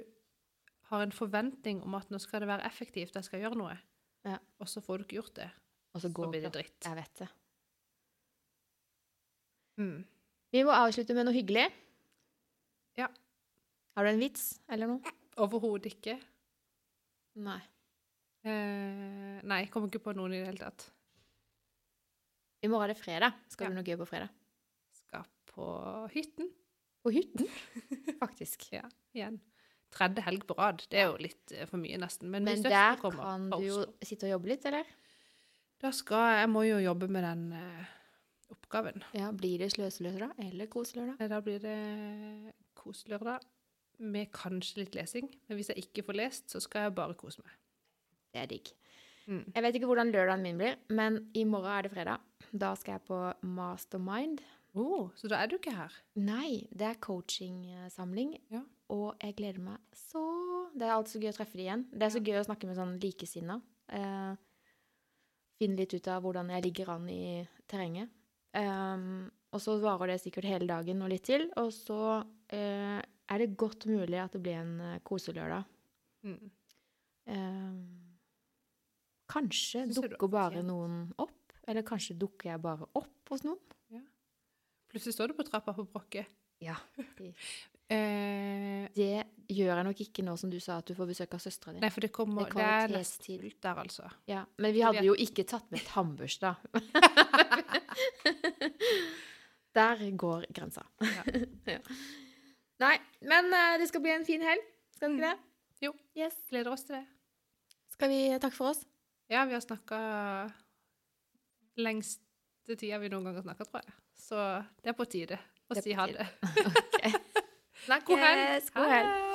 har en forventning om at nå skal det være effektivt, jeg skal gjøre noe, Ja. og så får du ikke gjort det, Og så så går blir det det. dritt. Jeg vet det. Mm. Vi må avslutte med noe hyggelig. Ja. Har du en vits eller noe? Overhodet ikke. Nei. Eh, nei, jeg kommer ikke på noen i det hele tatt. I morgen er det fredag. Skal Ja. du noe gøy på fredag? Skal på hytten På hytten? Faktisk. ja, igjen. Tredje helg på rad. Det er jo litt eh, for mye, nesten. Men, Men der kommer kan du jo sitte og jobbe litt, eller? Da skal Jeg må jo jobbe med den uh, oppgaven. Ja, Blir det sløselørdag eller koselørdag? Eh, Da blir det koselørdag med kanskje litt lesing. Men hvis jeg ikke får lest, så skal jeg bare kose meg. Det er digg. Mm. Jeg vet ikke hvordan lørdagen min blir, men i morgen er det fredag. Da skal jeg på Mastermind. Oh, så da er du ikke her? Nei, det er coachingsamling, Ja. Og jeg gleder meg så Det er alltid så gøy å treffe de igjen. Det er så gøy å snakke med sånn likesinna. Eh, finne litt ut av hvordan jeg ligger an i terrenget. Um, og så varer det sikkert hele dagen og litt til, og så eh, er det godt mulig at det blir en eh, koselørdag. Mm. Um, kanskje dukker bare noen opp, eller kanskje dukker jeg bare opp hos noen. Plutselig står du på trappa på Brokke. Ja. Eh, Det gjør jeg nok ikke nå som du sa at du får besøk av søstera di. nei, for det kommer Det Det er nesten fullt der, altså. Ja, men vi hadde jo ikke tatt med tannbørsta. Der går grensa. Ja. Ja. Nei, men eh, det skal bli en fin helg. Skal det ikke det? Jo. Yes. Gleder oss til det. Skal vi takke for oss? Ja, vi har snakka lengste tida vi noen gang har snakka, tror jeg. Så det er på tide å si ha det. Ok. Snakkes. God helg. God helg.